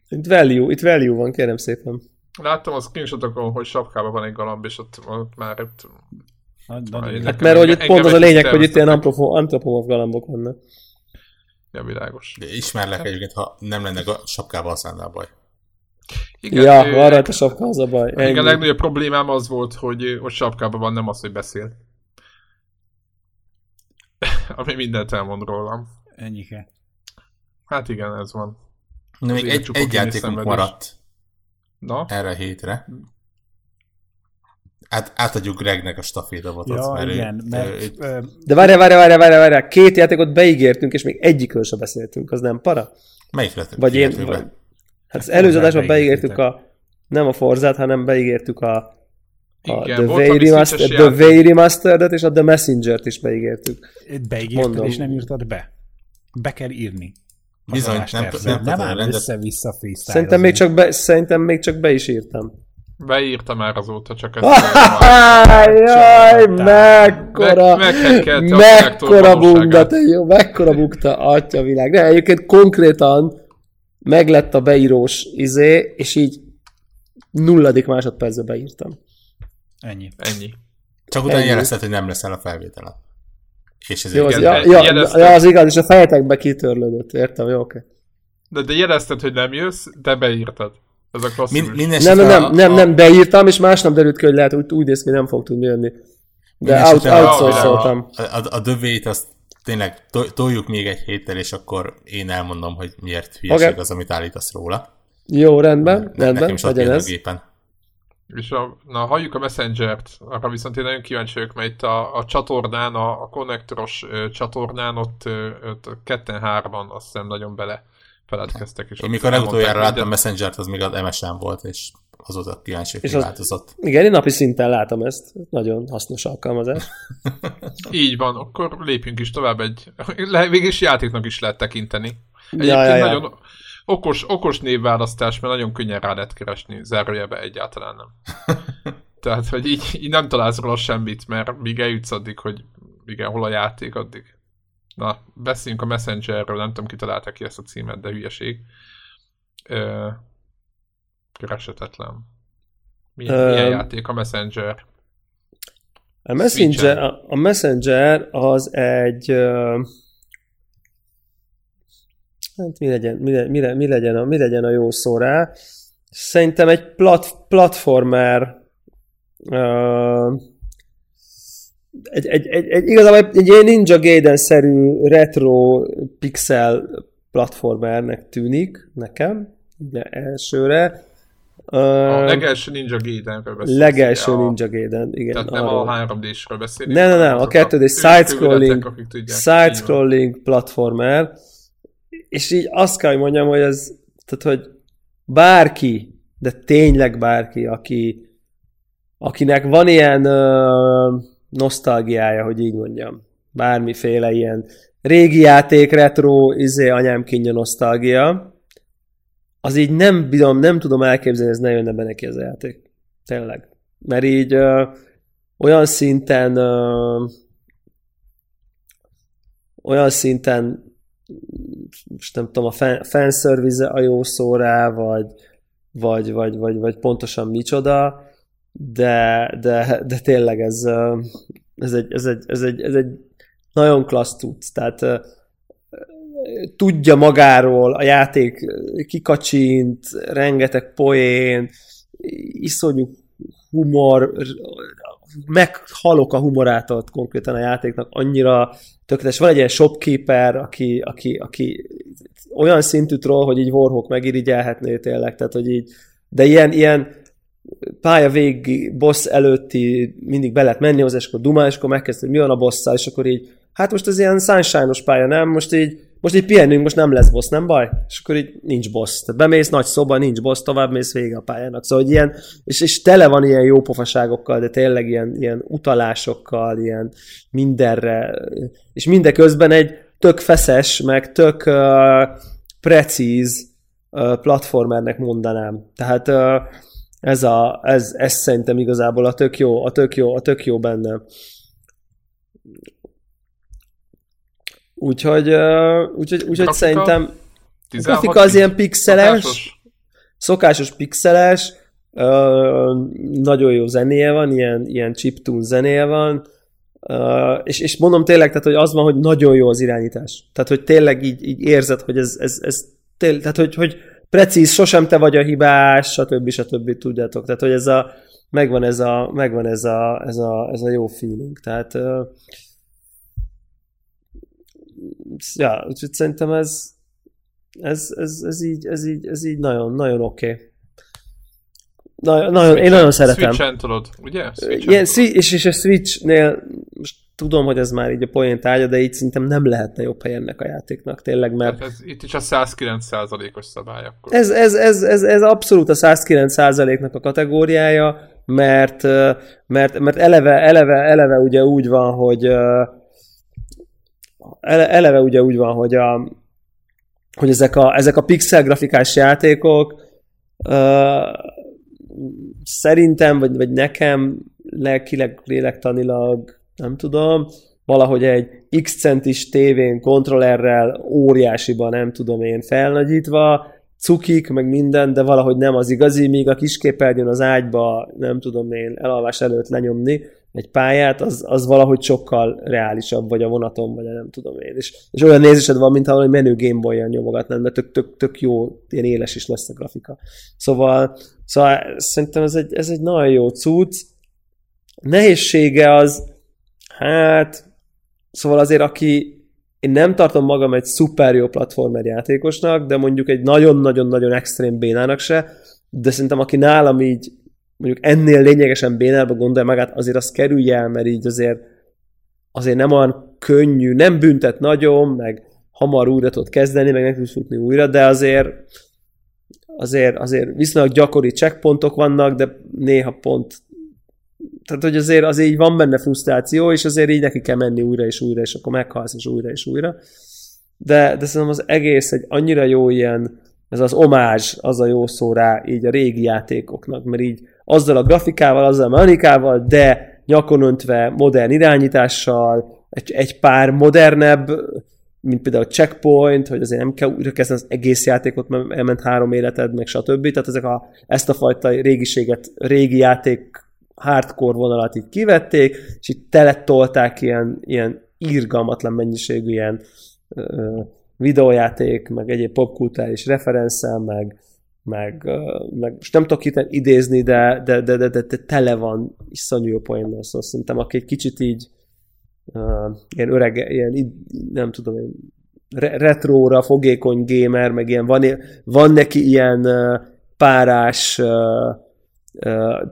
Itt value, itt value van, kérem szépen. Láttam a screenshotokon, hogy sapkában van egy galamb, és ott, ott már ott... Hát, hát mert hogy itt pont az a lényeg, hogy itt ilyen antropomorf galambok vannak. Ja, világos. De ismerlek egyébként, ha nem lenne sapkával szállnál baj. Igen, ja, ő, van rajta sapka, az a baj. Ennyi. Igen, a legnagyobb problémám az volt, hogy most sapkában van, nem az, hogy beszél. Ami mindent elmond rólam. Ennyike. Hát igen, ez van. Na, még egy, egy játékunk maradt. Na? Erre a hétre. Át, átadjuk Gregnek a stafétabotot. Ja, mert igen, ő, mert, ő, ö... De várjál, várjál, várjál, várjál, várjál, két játékot beígértünk, és még egyikről sem beszéltünk, az nem para? Melyikre? Vagy én, vagy, Hát az előző adásban beígértük a, nem a Forzát, hanem beígértük a, a Igen, The, Way Remastered, The Way Remastered-et és a The Messenger-t is beígértük. Beígérted Mondom. és nem írtad be. Be kell írni. Bizony, nem, nem, nem áll össze-vissza. Szerintem még, csak be, szerintem még csak be is írtam. Beírta már azóta, csak ezt Jaj, mekkora, meg, mekkora bunda, te jó, mekkora bukta, atya világ. De egyébként konkrétan meglett a beírós izé, és így nulladik másodpercbe beírtam. Ennyi. Ennyi. Csak utána jelezted, hogy nem leszel a felvételen. És ez Jó, az, ja, ja, ja, az igaz, és a fejetekbe kitörlődött, értem, jó, oké. De, de jelezted, hogy nem jössz, de beírtad. Ez a klasszikus. Min, nem, nem, nem, nem, nem, beírtam, és másnap derült ki, hogy lehet, úgy, úgy néz ki, nem fog tudni jönni. De out, outsourcoltam. A, a, a dövét azt tényleg toljuk még egy héttel, és akkor én elmondom, hogy miért hülyeség okay. az, amit állítasz róla. Jó, rendben, ne, rendben, nekem is legyen ez. Gépen. És a, na, halljuk a Messenger-t, arra viszont én nagyon kíváncsi vagyok, mert itt a, a csatornán, a, a konnektoros csatornán ott, ott ketten-hárman azt hiszem nagyon bele feledkeztek. És én mikor legutoljára láttam minden... Messenger-t, az még az MSN volt, és azóta kíváncsi, hogy változott. Igen, én napi szinten látom ezt. Nagyon hasznos alkalmazás. Így van, akkor lépjünk is tovább egy... Végig is játéknak is lehet tekinteni. Egyébként ja, ja, ja. nagyon okos, okos névválasztás, mert nagyon könnyen rá lehet keresni, zárójelbe egyáltalán nem. Tehát, hogy így, így nem találsz róla semmit, mert míg eljutsz addig, hogy igen, hol a játék, addig. Na, beszéljünk a Messengerről, nem tudom, ki találta ki ezt a címet, de hülyeség. Ö, keresetetlen. Milyen, uh, milyen játék a Messenger? A Messenger, a, a Messenger az egy uh, hát mi legyen, mi, mi, mi, legyen a, mi legyen a jó szó rá. Szerintem egy plat, platformer uh, egy, egy, egy, egy, igazából egy ilyen Ninja Gaiden-szerű retro pixel platformernek tűnik nekem, ugye elsőre. A legelső Ninja Gaiden-ről beszélsz. Legelső a... Ninja Gaiden, igen. Tehát nem arról. a 3D-sről beszélünk. Nem, nem, nem, a kettő d side-scrolling, side-scrolling platformer, és így azt kell, hogy mondjam, hogy ez, tehát, hogy bárki, de tényleg bárki, aki, akinek van ilyen uh, nosztalgiája, hogy így mondjam, bármiféle ilyen régi játék, retro, izé, anyám kínja nosztalgia, az így nem, bidom, nem tudom elképzelni, ez ne jönne be neki ez a játék. Tényleg. Mert így ö, olyan szinten ö, olyan szinten most nem tudom, a fan, fanservice a jó szó rá, vagy, vagy, vagy, vagy, vagy pontosan micsoda, de, de, de tényleg ez, ez, egy, ez, egy, ez, egy, ez egy nagyon klassz tudsz. Tehát tudja magáról, a játék kikacsint, rengeteg poén, iszonyú humor, meghalok a humorától konkrétan a játéknak, annyira tökéletes. Van egy ilyen shopkeeper, aki, aki, aki olyan szintű troll, hogy így Warhawk megirigyelhetné tényleg, tehát hogy így, de ilyen, ilyen pálya végig, boss előtti mindig be lehet menni hozzá, és akkor dumál, és akkor megkezdő, hogy mi van a bosszal, és akkor így, hát most ez ilyen sunshine pálya, nem? Most így most így pihenünk, most nem lesz boss, nem baj? És akkor így nincs boss. Tehát bemész nagy szoba, nincs boss, tovább mész vége a pályának. Szóval hogy ilyen, és, és tele van ilyen jó pofaságokkal, de tényleg ilyen, ilyen utalásokkal, ilyen mindenre, és mindeközben egy tök feszes, meg tök uh, precíz uh, platformernek mondanám. Tehát uh, ez, a, ez, ez szerintem igazából a tök jó, a tök jó, a tök jó benne. Úgyhogy, úgyhogy, úgyhogy szerintem a grafika az ilyen pixeles, szokásos, szokásos pixeles, uh, nagyon jó zenéje van, ilyen, ilyen chiptune zenéje van, uh, és, és mondom tényleg, tehát, hogy az van, hogy nagyon jó az irányítás. Tehát, hogy tényleg így, így érzed, hogy ez, ez, ez tényleg, tehát, hogy, hogy precíz, sosem te vagy a hibás, stb. stb. tudjátok. Tehát, hogy ez a, megvan ez a, megvan ez a, ez a, ez a jó feeling. Tehát ja, úgyhogy szerintem ez, ez, ez, ez, így, ez, így, ez így nagyon, nagyon oké. Okay. Na, nagyon, én nagyon szeretem. Switch-en tudod, ugye? Igen, és, és a Switch-nél most tudom, hogy ez már így a poén tárgya, de így szerintem nem lehetne jobb hely ennek a játéknak, tényleg, mert... ez, itt is a 109%-os szabály akkor. Ez, ez, ez, ez, ez abszolút a 109%-nak a kategóriája, mert, mert, mert eleve, eleve, eleve ugye úgy van, hogy eleve ugye úgy van, hogy, a, hogy ezek, a, ezek a pixel grafikás játékok szerintem, vagy, vagy nekem lelkileg, lélektanilag, nem tudom, valahogy egy X centis tévén kontrollerrel óriásiban, nem tudom én, felnagyítva, cukik, meg minden, de valahogy nem az igazi, míg a kisképernyőn az ágyba, nem tudom én, elalvás előtt lenyomni, egy pályát, az, az valahogy sokkal reálisabb, vagy a vonaton, vagy a nem tudom én. És, és olyan nézésed van, mintha valami menő Gameboy-jal nyomogatnám, de tök, tök, tök jó, ilyen éles is lesz a grafika. Szóval, szóval szerintem ez egy, ez egy nagyon jó cucc. Nehézsége az, hát, szóval azért, aki én nem tartom magam egy szuper jó platformer játékosnak, de mondjuk egy nagyon-nagyon-nagyon extrém bénának se, de szerintem aki nálam így mondjuk ennél lényegesen bénálba gondolja magát, azért azt kerülje el, mert így azért azért nem olyan könnyű, nem büntet nagyon, meg hamar újra tudod kezdeni, meg meg tudsz futni újra, de azért azért, azért viszonylag gyakori checkpontok vannak, de néha pont tehát, hogy azért, azért így van benne frusztráció, és azért így neki kell menni újra és újra, és akkor meghalsz, és újra és újra. De, de szerintem az egész egy annyira jó ilyen, ez az omázs, az a jó szó rá, így a régi játékoknak, mert így azzal a grafikával, azzal a mechanikával, de nyakon öntve modern irányítással, egy, egy pár modernebb, mint például a checkpoint, hogy azért nem kell újra kezdeni az egész játékot, mert elment három életed, meg stb. Tehát ezek a, ezt a fajta régiséget, régi játék hardcore vonalat így kivették, és itt teletolták ilyen, ilyen írgalmatlan mennyiségű ilyen ö, videójáték, meg egyéb popkulturális referenszel, meg, meg, meg most nem tudok itt idézni, de, de, de, de, de, de tele van iszonyú jó poénnal, szóval szerintem aki egy kicsit így uh, ilyen öreg, ilyen, nem tudom, ilyen retróra fogékony gamer, meg ilyen van, van neki ilyen uh, párás uh,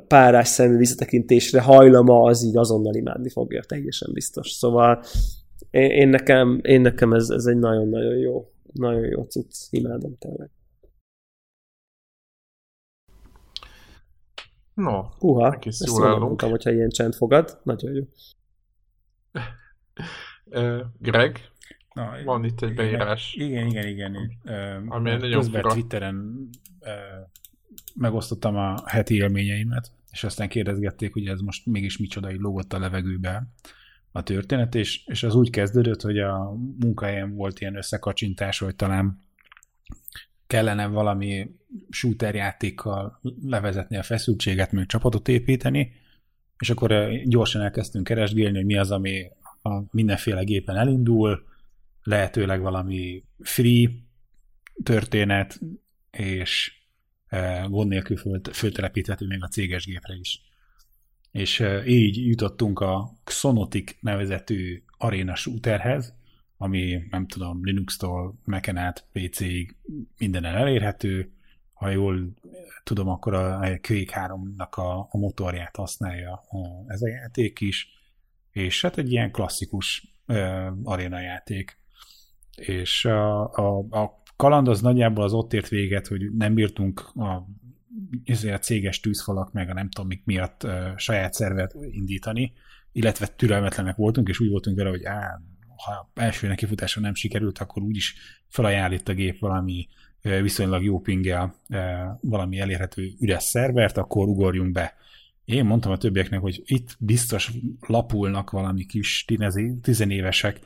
párás szemű visszatekintésre hajlama, az így azonnal imádni fogja, teljesen biztos. Szóval én, én nekem, én nekem ez, ez egy nagyon-nagyon jó, nagyon jó cucc, imádom tényleg. No, Uha, ezt jól mondtam, hogyha ilyen csend fogad. Nagyon jó. Greg, Na, van itt egy beírás. Igen, igen, igen. igen. Ami egy nagyon fura. Twitteren megosztottam a heti élményeimet, és aztán kérdezgették, hogy ez most mégis micsoda, így lógott a levegőbe a történet, és, és az úgy kezdődött, hogy a munkahelyen volt ilyen összekacsintás, hogy talán kellene valami shooter játékkal levezetni a feszültséget, még csapatot építeni, és akkor gyorsan elkezdtünk keresgélni, hogy mi az, ami a mindenféle gépen elindul, lehetőleg valami free történet, és gond nélkül föltelepíthető még a céges gépre is. És így jutottunk a Xonotic nevezetű arena shooterhez, ami nem tudom, Linux-tól Mac-en át PC-ig mindenen elérhető. Ha jól tudom, akkor a Quake 3-nak a, a motorját használja ez a játék is, és hát egy ilyen klasszikus uh, arena játék. És a, a, a kaland az nagyjából az ott ért véget, hogy nem bírtunk a, a céges tűzfalak meg a nem tudom mik miatt uh, saját szervet indítani, illetve türelmetlenek voltunk, és úgy voltunk vele, hogy á, ha első nekifutásra nem sikerült, akkor úgyis felajánlít a gép valami viszonylag jó pinggel valami elérhető üres szervert, akkor ugorjunk be. Én mondtam a többieknek, hogy itt biztos lapulnak valami kis tizenévesek,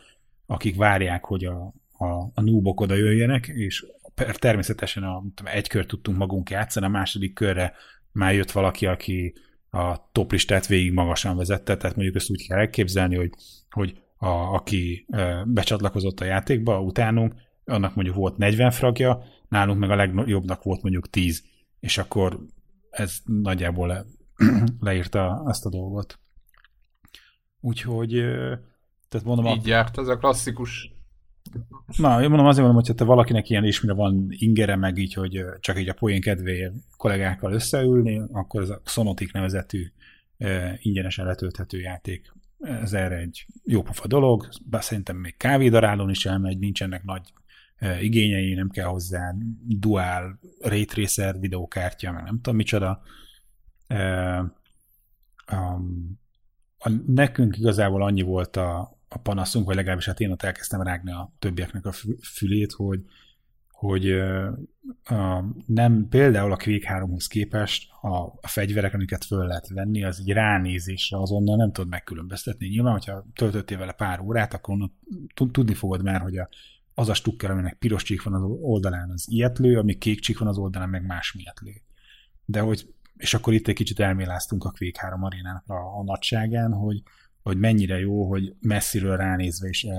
akik várják, hogy a, a, a núbok oda jöjjenek, és természetesen a, egy kör tudtunk magunk játszani, a második körre már jött valaki, aki a toplistát végig magasan vezette, tehát mondjuk ezt úgy kell elképzelni, hogy, hogy a, aki becsatlakozott a játékba utánunk, annak mondjuk volt 40 fragja, nálunk meg a legjobbnak volt mondjuk 10, és akkor ez nagyjából le, leírta ezt a dolgot. Úgyhogy, tehát mondom... Így a... járt ez a klasszikus. Na, én mondom, azért mondom, hogy te valakinek ilyen ismire van ingere, meg így, hogy csak így a poén kedvéért kollégákkal összeülni, akkor ez a Sonotic nevezetű ingyenesen letölthető játék ez erre egy jó pofa dolog, bár szerintem még kávédarálón is elmegy, nincsenek nagy e, igényei, nem kell hozzá dual ray tracer videókártya, meg nem tudom micsoda. E, a, nekünk igazából annyi volt a, a panaszunk, vagy legalábbis hát én ott elkezdtem rágni a többieknek a fülét, hogy hogy a, nem például a Quake 3-hoz képest a, a fegyverek, amiket föl lehet venni, az így ránézésre azonnal nem tudod megkülönböztetni. Nyilván, hogyha töltöttél vele pár órát, akkor tudni fogod már, hogy a, az a stukker, aminek piros csík van az oldalán, az ilyetlő, ami kék csík van az oldalán, meg más ilyetlő. De hogy, és akkor itt egy kicsit elméláztunk a Quake 3 arénának a, a nagyságán, hogy, hogy mennyire jó, hogy messziről ránézve is eh,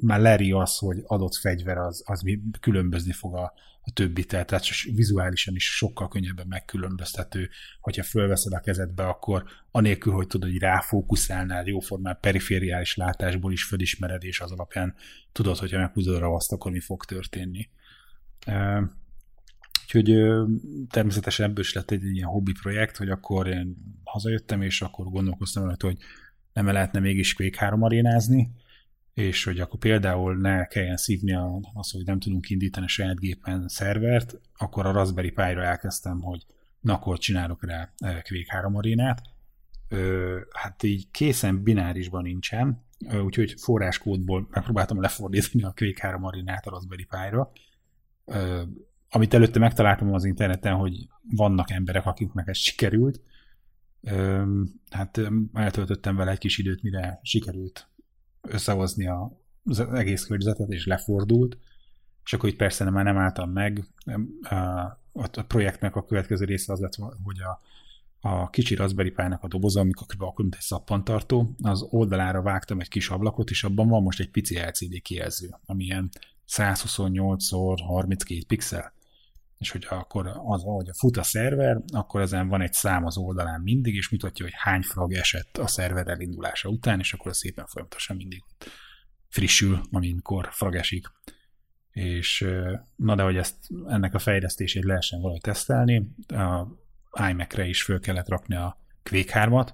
már leri az, hogy adott fegyver az, az különbözni fog a, a többi, tehát vizuálisan is sokkal könnyebben megkülönböztető, hogyha fölveszed a kezedbe, akkor anélkül, hogy tudod, hogy ráfókuszálnál, jóformán perifériális látásból is fölismered, és az alapján tudod, hogyha meghúzod a ravaszt, akkor mi fog történni. Eh, úgyhogy természetesen ebből is lett egy ilyen hobbi projekt, hogy akkor én hazajöttem, és akkor gondolkoztam rajta, hogy nem lehetne mégis Quake 3 arénázni, és hogy akkor például ne kelljen szívni az, hogy nem tudunk indítani a saját gépen szervert, akkor a Raspberry Pi-ra elkezdtem, hogy na akkor csinálok rá eh, Quake 3 arénát. Ö, hát így készen binárisban nincsen, úgyhogy forráskódból megpróbáltam lefordítani a Quake 3 arénát a Raspberry Pi-ra. Amit előtte megtaláltam az interneten, hogy vannak emberek, akiknek ez sikerült, hát eltöltöttem vele egy kis időt, mire sikerült összehozni a, az egész környezetet, és lefordult, és akkor itt persze már nem álltam meg. A, a projektnek a következő része az lett, hogy a, a kicsi Raspberry Pi-nak a doboza, amikor akkor mint egy szappantartó, az oldalára vágtam egy kis ablakot, és abban van most egy pici LCD kijelző, ami ilyen 128x32 pixel. És hogy akkor az, ahogy a fut a szerver, akkor ezen van egy szám az oldalán mindig, és mutatja, hogy hány frag esett a szerver elindulása után, és akkor szépen folyamatosan mindig frissül, amikor frag esik. És na de, hogy ezt, ennek a fejlesztését lehessen valahogy tesztelni, a iMac-re is föl kellett rakni a Quake 3-at,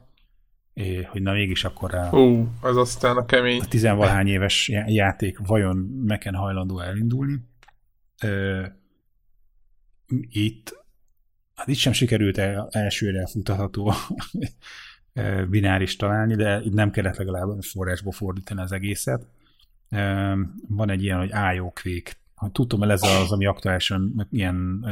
hogy na mégis akkor a, Hú, az aztán a kemény. A tizenvalhány éves játék vajon meken hajlandó elindulni. Itt, hát itt sem sikerült el, elsőre futatható bináris találni, de itt nem kellett legalább forrásból fordítani az egészet. Van egy ilyen, hogy Quake. Tudtam, hogy ez az, ami aktuálisan ilyen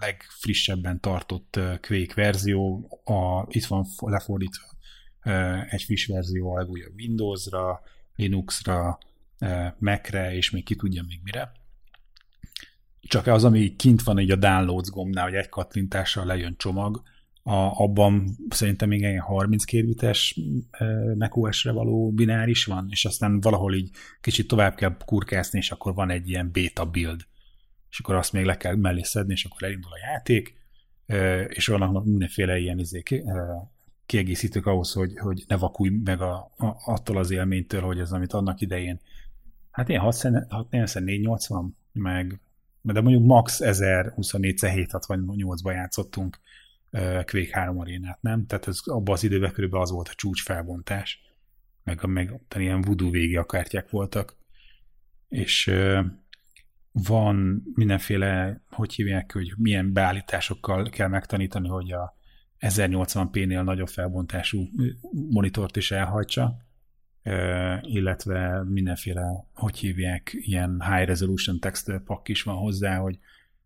legfrissebben tartott Quake verzió, a, itt van lefordítva egy friss verzió a Windowsra, Linuxra, Macre, és még ki tudja még mire. Csak az, ami kint van így a downloads gombnál, hogy egy kattintással lejön csomag, a, abban szerintem még egy 32 bites macOS-re való bináris van, és aztán valahol így kicsit tovább kell kurkászni, és akkor van egy ilyen beta build, és akkor azt még le kell mellé szedni, és akkor elindul a játék, és vannak mindenféle ilyen izék, kiegészítők ahhoz, hogy, hogy ne vakulj meg a, a, attól az élménytől, hogy ez, amit annak idején, hát ilyen 480, meg, de mondjuk max 1024 768-ban játszottunk Quake 3 arénát, nem? Tehát ez abban az időben körülbelül az volt a csúcs felbontás, meg, meg ilyen voodoo végi a kártyák voltak. És van mindenféle, hogy hívják, hogy milyen beállításokkal kell megtanítani, hogy a 1080p-nél nagyobb felbontású monitort is elhajtsa, illetve mindenféle, hogy hívják, ilyen high resolution text pak is van hozzá, hogy,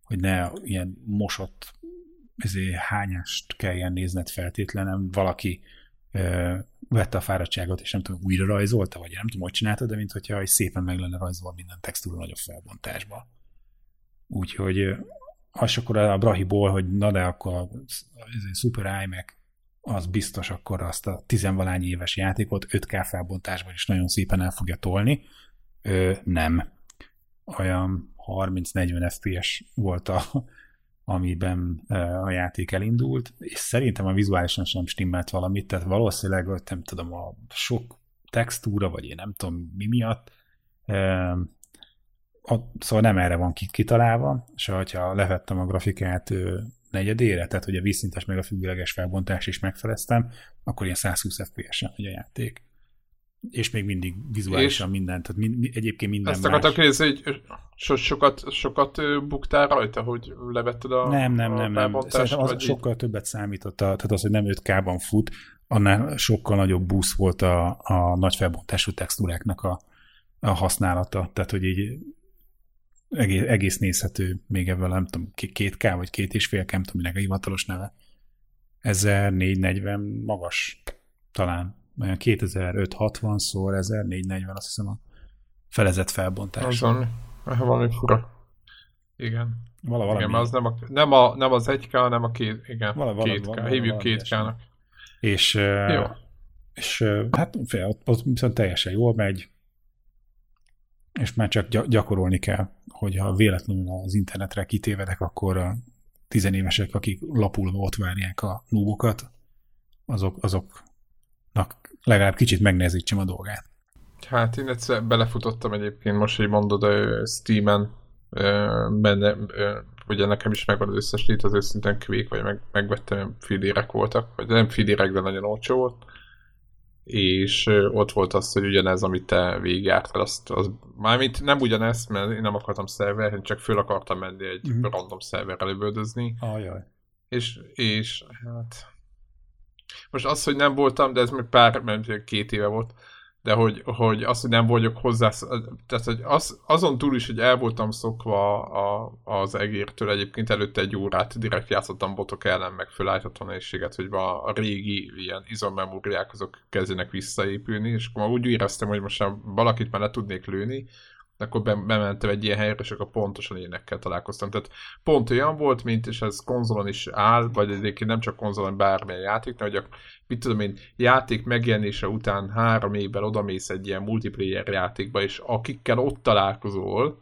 hogy ne ilyen mosott ezért hányást kelljen nézned feltétlenül, valaki vette a fáradtságot, és nem tudom, újra rajzolta, vagy nem tudom, hogy csinálta, de mintha szépen meg lenne rajzolva minden textúra nagyobb felbontásba. Úgyhogy az akkor a Brahiból, hogy na de akkor a Super iMac az biztos akkor azt a tizenvalány éves játékot 5K felbontásban is nagyon szépen el fogja tolni. Ö, nem. Olyan 30-40 FPS volt a, amiben a játék elindult, és szerintem a vizuálisan sem stimmelt valamit, tehát valószínűleg, nem tudom, a sok textúra, vagy én nem tudom mi miatt, szóval nem erre van kitalálva, és ha levettem a grafikát negyedére, tehát hogy a vízszintes meg a függőleges felbontás is megfeleztem, akkor ilyen 120 FPS-en megy a játék. És még mindig vizuálisan és minden, tehát mind, egyébként minden Ezt akartam kérdezni, hogy so, sokat, sokat buktál rajta, hogy levetted a Nem, nem, nem, nem. Szerintem az sokkal így? többet számított, a, tehát az, hogy nem 5K-ban fut, annál sokkal nagyobb boost volt a, a nagy felbontású textúráknak a, a használata. Tehát, hogy így egész, egész nézhető, még ebből nem tudom, két K vagy két és fél K, nem tudom, minek a hivatalos neve. 1440 magas talán. 2560 szor 1440, azt hiszem a felezett felbontás. Az valami, valami fura. Igen. Vala, valami. Igen, az nem, a, nem, a, nem az 1K, hanem a két, igen, vala, vala, 2K. Vala, Hívjuk 2K-nak. És, Jó. és hát fél, ott, ott viszont teljesen jól megy, és már csak gyakorolni kell, hogyha véletlenül az internetre kitévedek, akkor a tizenévesek, akik lapulva ott várják a núbokat, azok, azoknak legalább kicsit megnehezítsem a dolgát. Hát én egyszer belefutottam egyébként, most, hogy mondod, Steam-en benne, ugye nekem is megvan az összes lét, az kvék, vagy meg, megvettem, fidérek voltak, vagy nem fidérek, de nagyon olcsó volt és ott volt az, hogy ugyanez, amit te végigjártál, azt, az, mármint nem ugyanez, mert én nem akartam szerver, csak föl akartam menni egy mm-hmm. random szerverre lövöldözni. Ajaj. És, és hát... Most az, hogy nem voltam, de ez még pár, mert két éve volt, de hogy, hogy az, hogy nem vagyok hozzá, tehát hogy az, azon túl is, hogy el voltam szokva a, az egértől, egyébként előtte egy órát direkt játszottam botok ellen, meg felállítottam nehézséget, hogy a, a régi ilyen izommemóriák azok kezdenek visszaépülni, és akkor már úgy éreztem, hogy most valakit már le tudnék lőni, akkor bementem egy ilyen helyre, és akkor pontosan ilyenekkel találkoztam. Tehát pont olyan volt, mint, és ez konzolon is áll, vagy egyébként nem csak konzolon, bármilyen játék, hogy a, mit tudom én, játék megjelenése után három évvel odamész egy ilyen multiplayer játékba, és akikkel ott találkozol,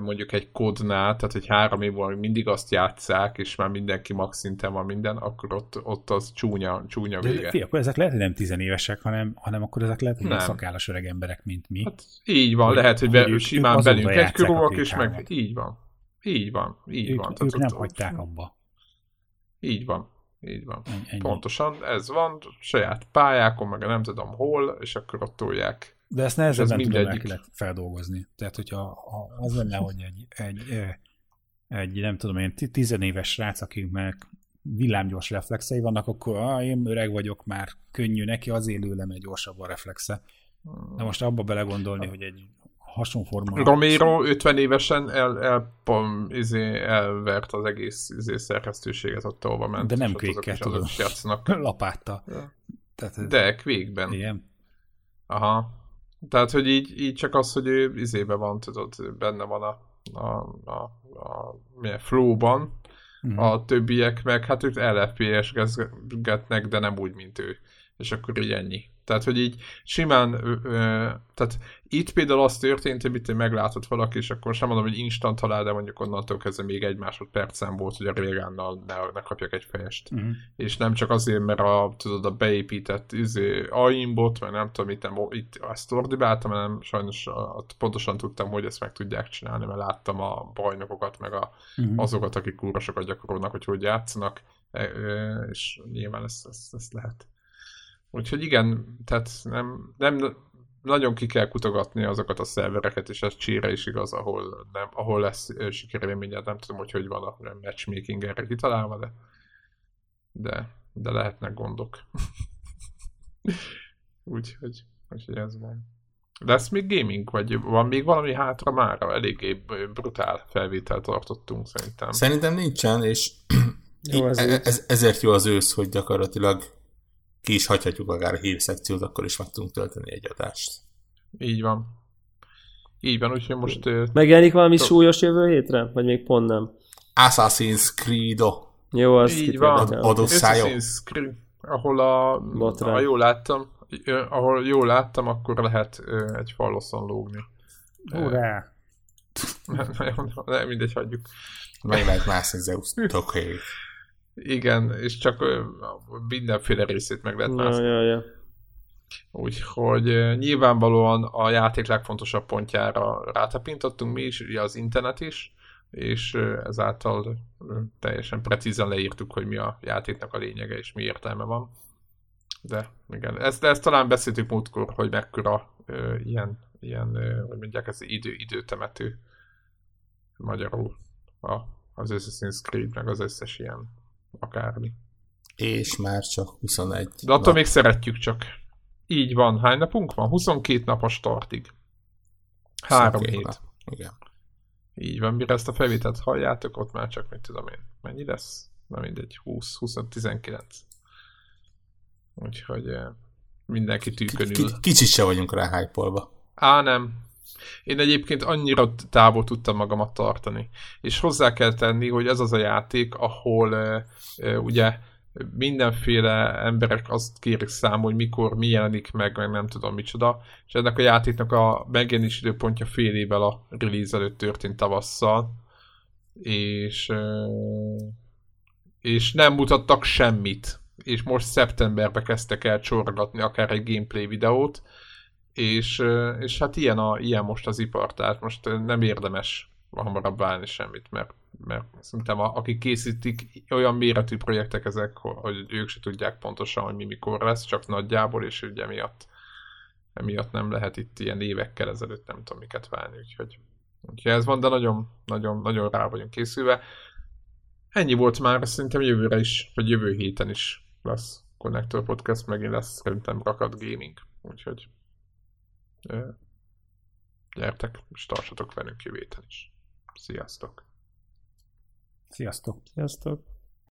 mondjuk egy kodnál, tehát hogy három év múlva mindig azt játszák, és már mindenki max szinten van minden, akkor ott, ott az csúnya, csúnya vége. De, fia, akkor ezek lehet, hogy nem tizenévesek, hanem, hanem akkor ezek lehet, hogy nem szakállas öreg emberek, mint mi. Hát így van, hogy, lehet, hogy, be, ők, simán ők belünk egy körülök, és meg így van. Így van, így ők, van. Ők tehát nem ott, hagyták abba. Így van. Így van. Ennyi. Pontosan, ez van, saját pályákon, meg nem tudom hol, és akkor ott tolják de ezt nehezebben ez tudom mindegyik. feldolgozni. Tehát, hogyha az lenne, hogy egy, egy, egy nem tudom én, tizenéves srác, akiknek villámgyors reflexei vannak, akkor ah, én öreg vagyok, már könnyű neki, az élőlem egy gyorsabb a reflexe. De most abba belegondolni, hogy egy hasonforma... Romero 50 évesen el, el, pom, izé, elvert az egész izé, szerkesztőséget ott, ahova ment. De nem kvékkel, tudod, lapáttal. Tehát, De kvékben. Igen. Aha. Tehát, hogy így, így csak az, hogy ő izébe van, tudod, benne van a, a, a, a milyen flow-ban, mm. a többiek meg, hát ők LFPS-getnek, de nem úgy, mint ő. És akkor így ennyi. Tehát, hogy így simán, ö, ö, tehát itt például az történt, hogy itt meglátott valaki, és akkor sem mondom, hogy instant halál, de mondjuk onnantól kezdve még egy másodpercen volt, hogy a Régánnal ne, ne kapjak egy fejest. Uh-huh. És nem csak azért, mert a, tudod, a beépített izé, aimbot, vagy nem tudom, itt, nem, itt ezt ordibáltam, hanem sajnos a, pontosan tudtam, hogy ezt meg tudják csinálni, mert láttam a bajnokokat, meg a, uh-huh. azokat, akik kúrosokat gyakorolnak, hogy hogy játszanak, e, és nyilván ezt, ezt, ezt lehet Úgyhogy igen, tehát nem, nem nagyon ki kell kutogatni azokat a szervereket, és ez csíre is igaz, ahol, nem, ahol lesz sikerélményed, nem tudom, hogy hogy van a matchmaking erre kitalálva, de, de, de lehetnek gondok. úgyhogy, úgyhogy ez van. Lesz még gaming, vagy van még valami hátra már? Eléggé brutál felvételt tartottunk szerintem. Szerintem nincsen, és jó, ez ez, ezért jó az ősz, hogy gyakorlatilag ki is hagyhatjuk akár a hírszekciót, akkor is meg tudunk tölteni egy adást. Így van. Így van, úgyhogy most... Megjelenik valami to- súlyos jövő hétre? Vagy még pont nem? Assassin's Creed. Jó, az Így van. Assassin's Creed, ahol a... Botrán. A jól láttam, ahol jól láttam, akkor lehet egy faloszon lógni. Urá! nem, mindegy, hagyjuk. Meg lehet mászni Zeus tokhelyét. Igen, és csak mindenféle részét meg lehet mászni. Ja, ja, ja. Úgyhogy nyilvánvalóan a játék legfontosabb pontjára rátapintottunk mi is, ugye az internet is, és ezáltal teljesen precízen leírtuk, hogy mi a játéknak a lényege és mi értelme van. De igen, ezt, de ezt talán beszéltük múltkor, hogy mekkora ö, ilyen, ilyen ö, hogy mondják, ez idő, időtemető magyarul a, az Assassin's Creed, meg az összes ilyen akármi. És már csak 21 De attól nap. még szeretjük csak. Így van. Hány napunk van? 22 napos startig. Három hét. Nap. Igen. Így van, mire ezt a felvételt halljátok, ott már csak, mit tudom én, mennyi lesz? Na mindegy, 20, 20, 19. Úgyhogy eh, mindenki tűkönül. Kicsit se vagyunk rá hype Á, nem. Én egyébként annyira távol tudtam magamat tartani. És hozzá kell tenni, hogy ez az a játék, ahol e, ugye mindenféle emberek azt kérik számol, hogy mikor mi jelenik meg, meg nem tudom micsoda, és ennek a játéknak a megjelenés időpontja fél évvel a release előtt történt tavasszal, és, és nem mutattak semmit, és most szeptemberbe kezdtek el csorgatni akár egy gameplay videót, és, és hát ilyen, a, ilyen most az ipar, tehát most nem érdemes hamarabb válni semmit, mert, mert szerintem a, akik készítik, olyan méretű projektek ezek, hogy ők se tudják pontosan, hogy mi mikor lesz, csak nagyjából, és ugye emiatt, emiatt nem lehet itt ilyen évekkel ezelőtt nem tudom miket válni, úgyhogy, úgyhogy ez van, de nagyon, nagyon, nagyon rá vagyunk készülve. Ennyi volt már, szerintem jövőre is, vagy jövő héten is lesz Connector Podcast, megint lesz szerintem rakat gaming, úgyhogy gyertek, és tartsatok velünk jövő is. Sziasztok! Sziasztok! Sziasztok!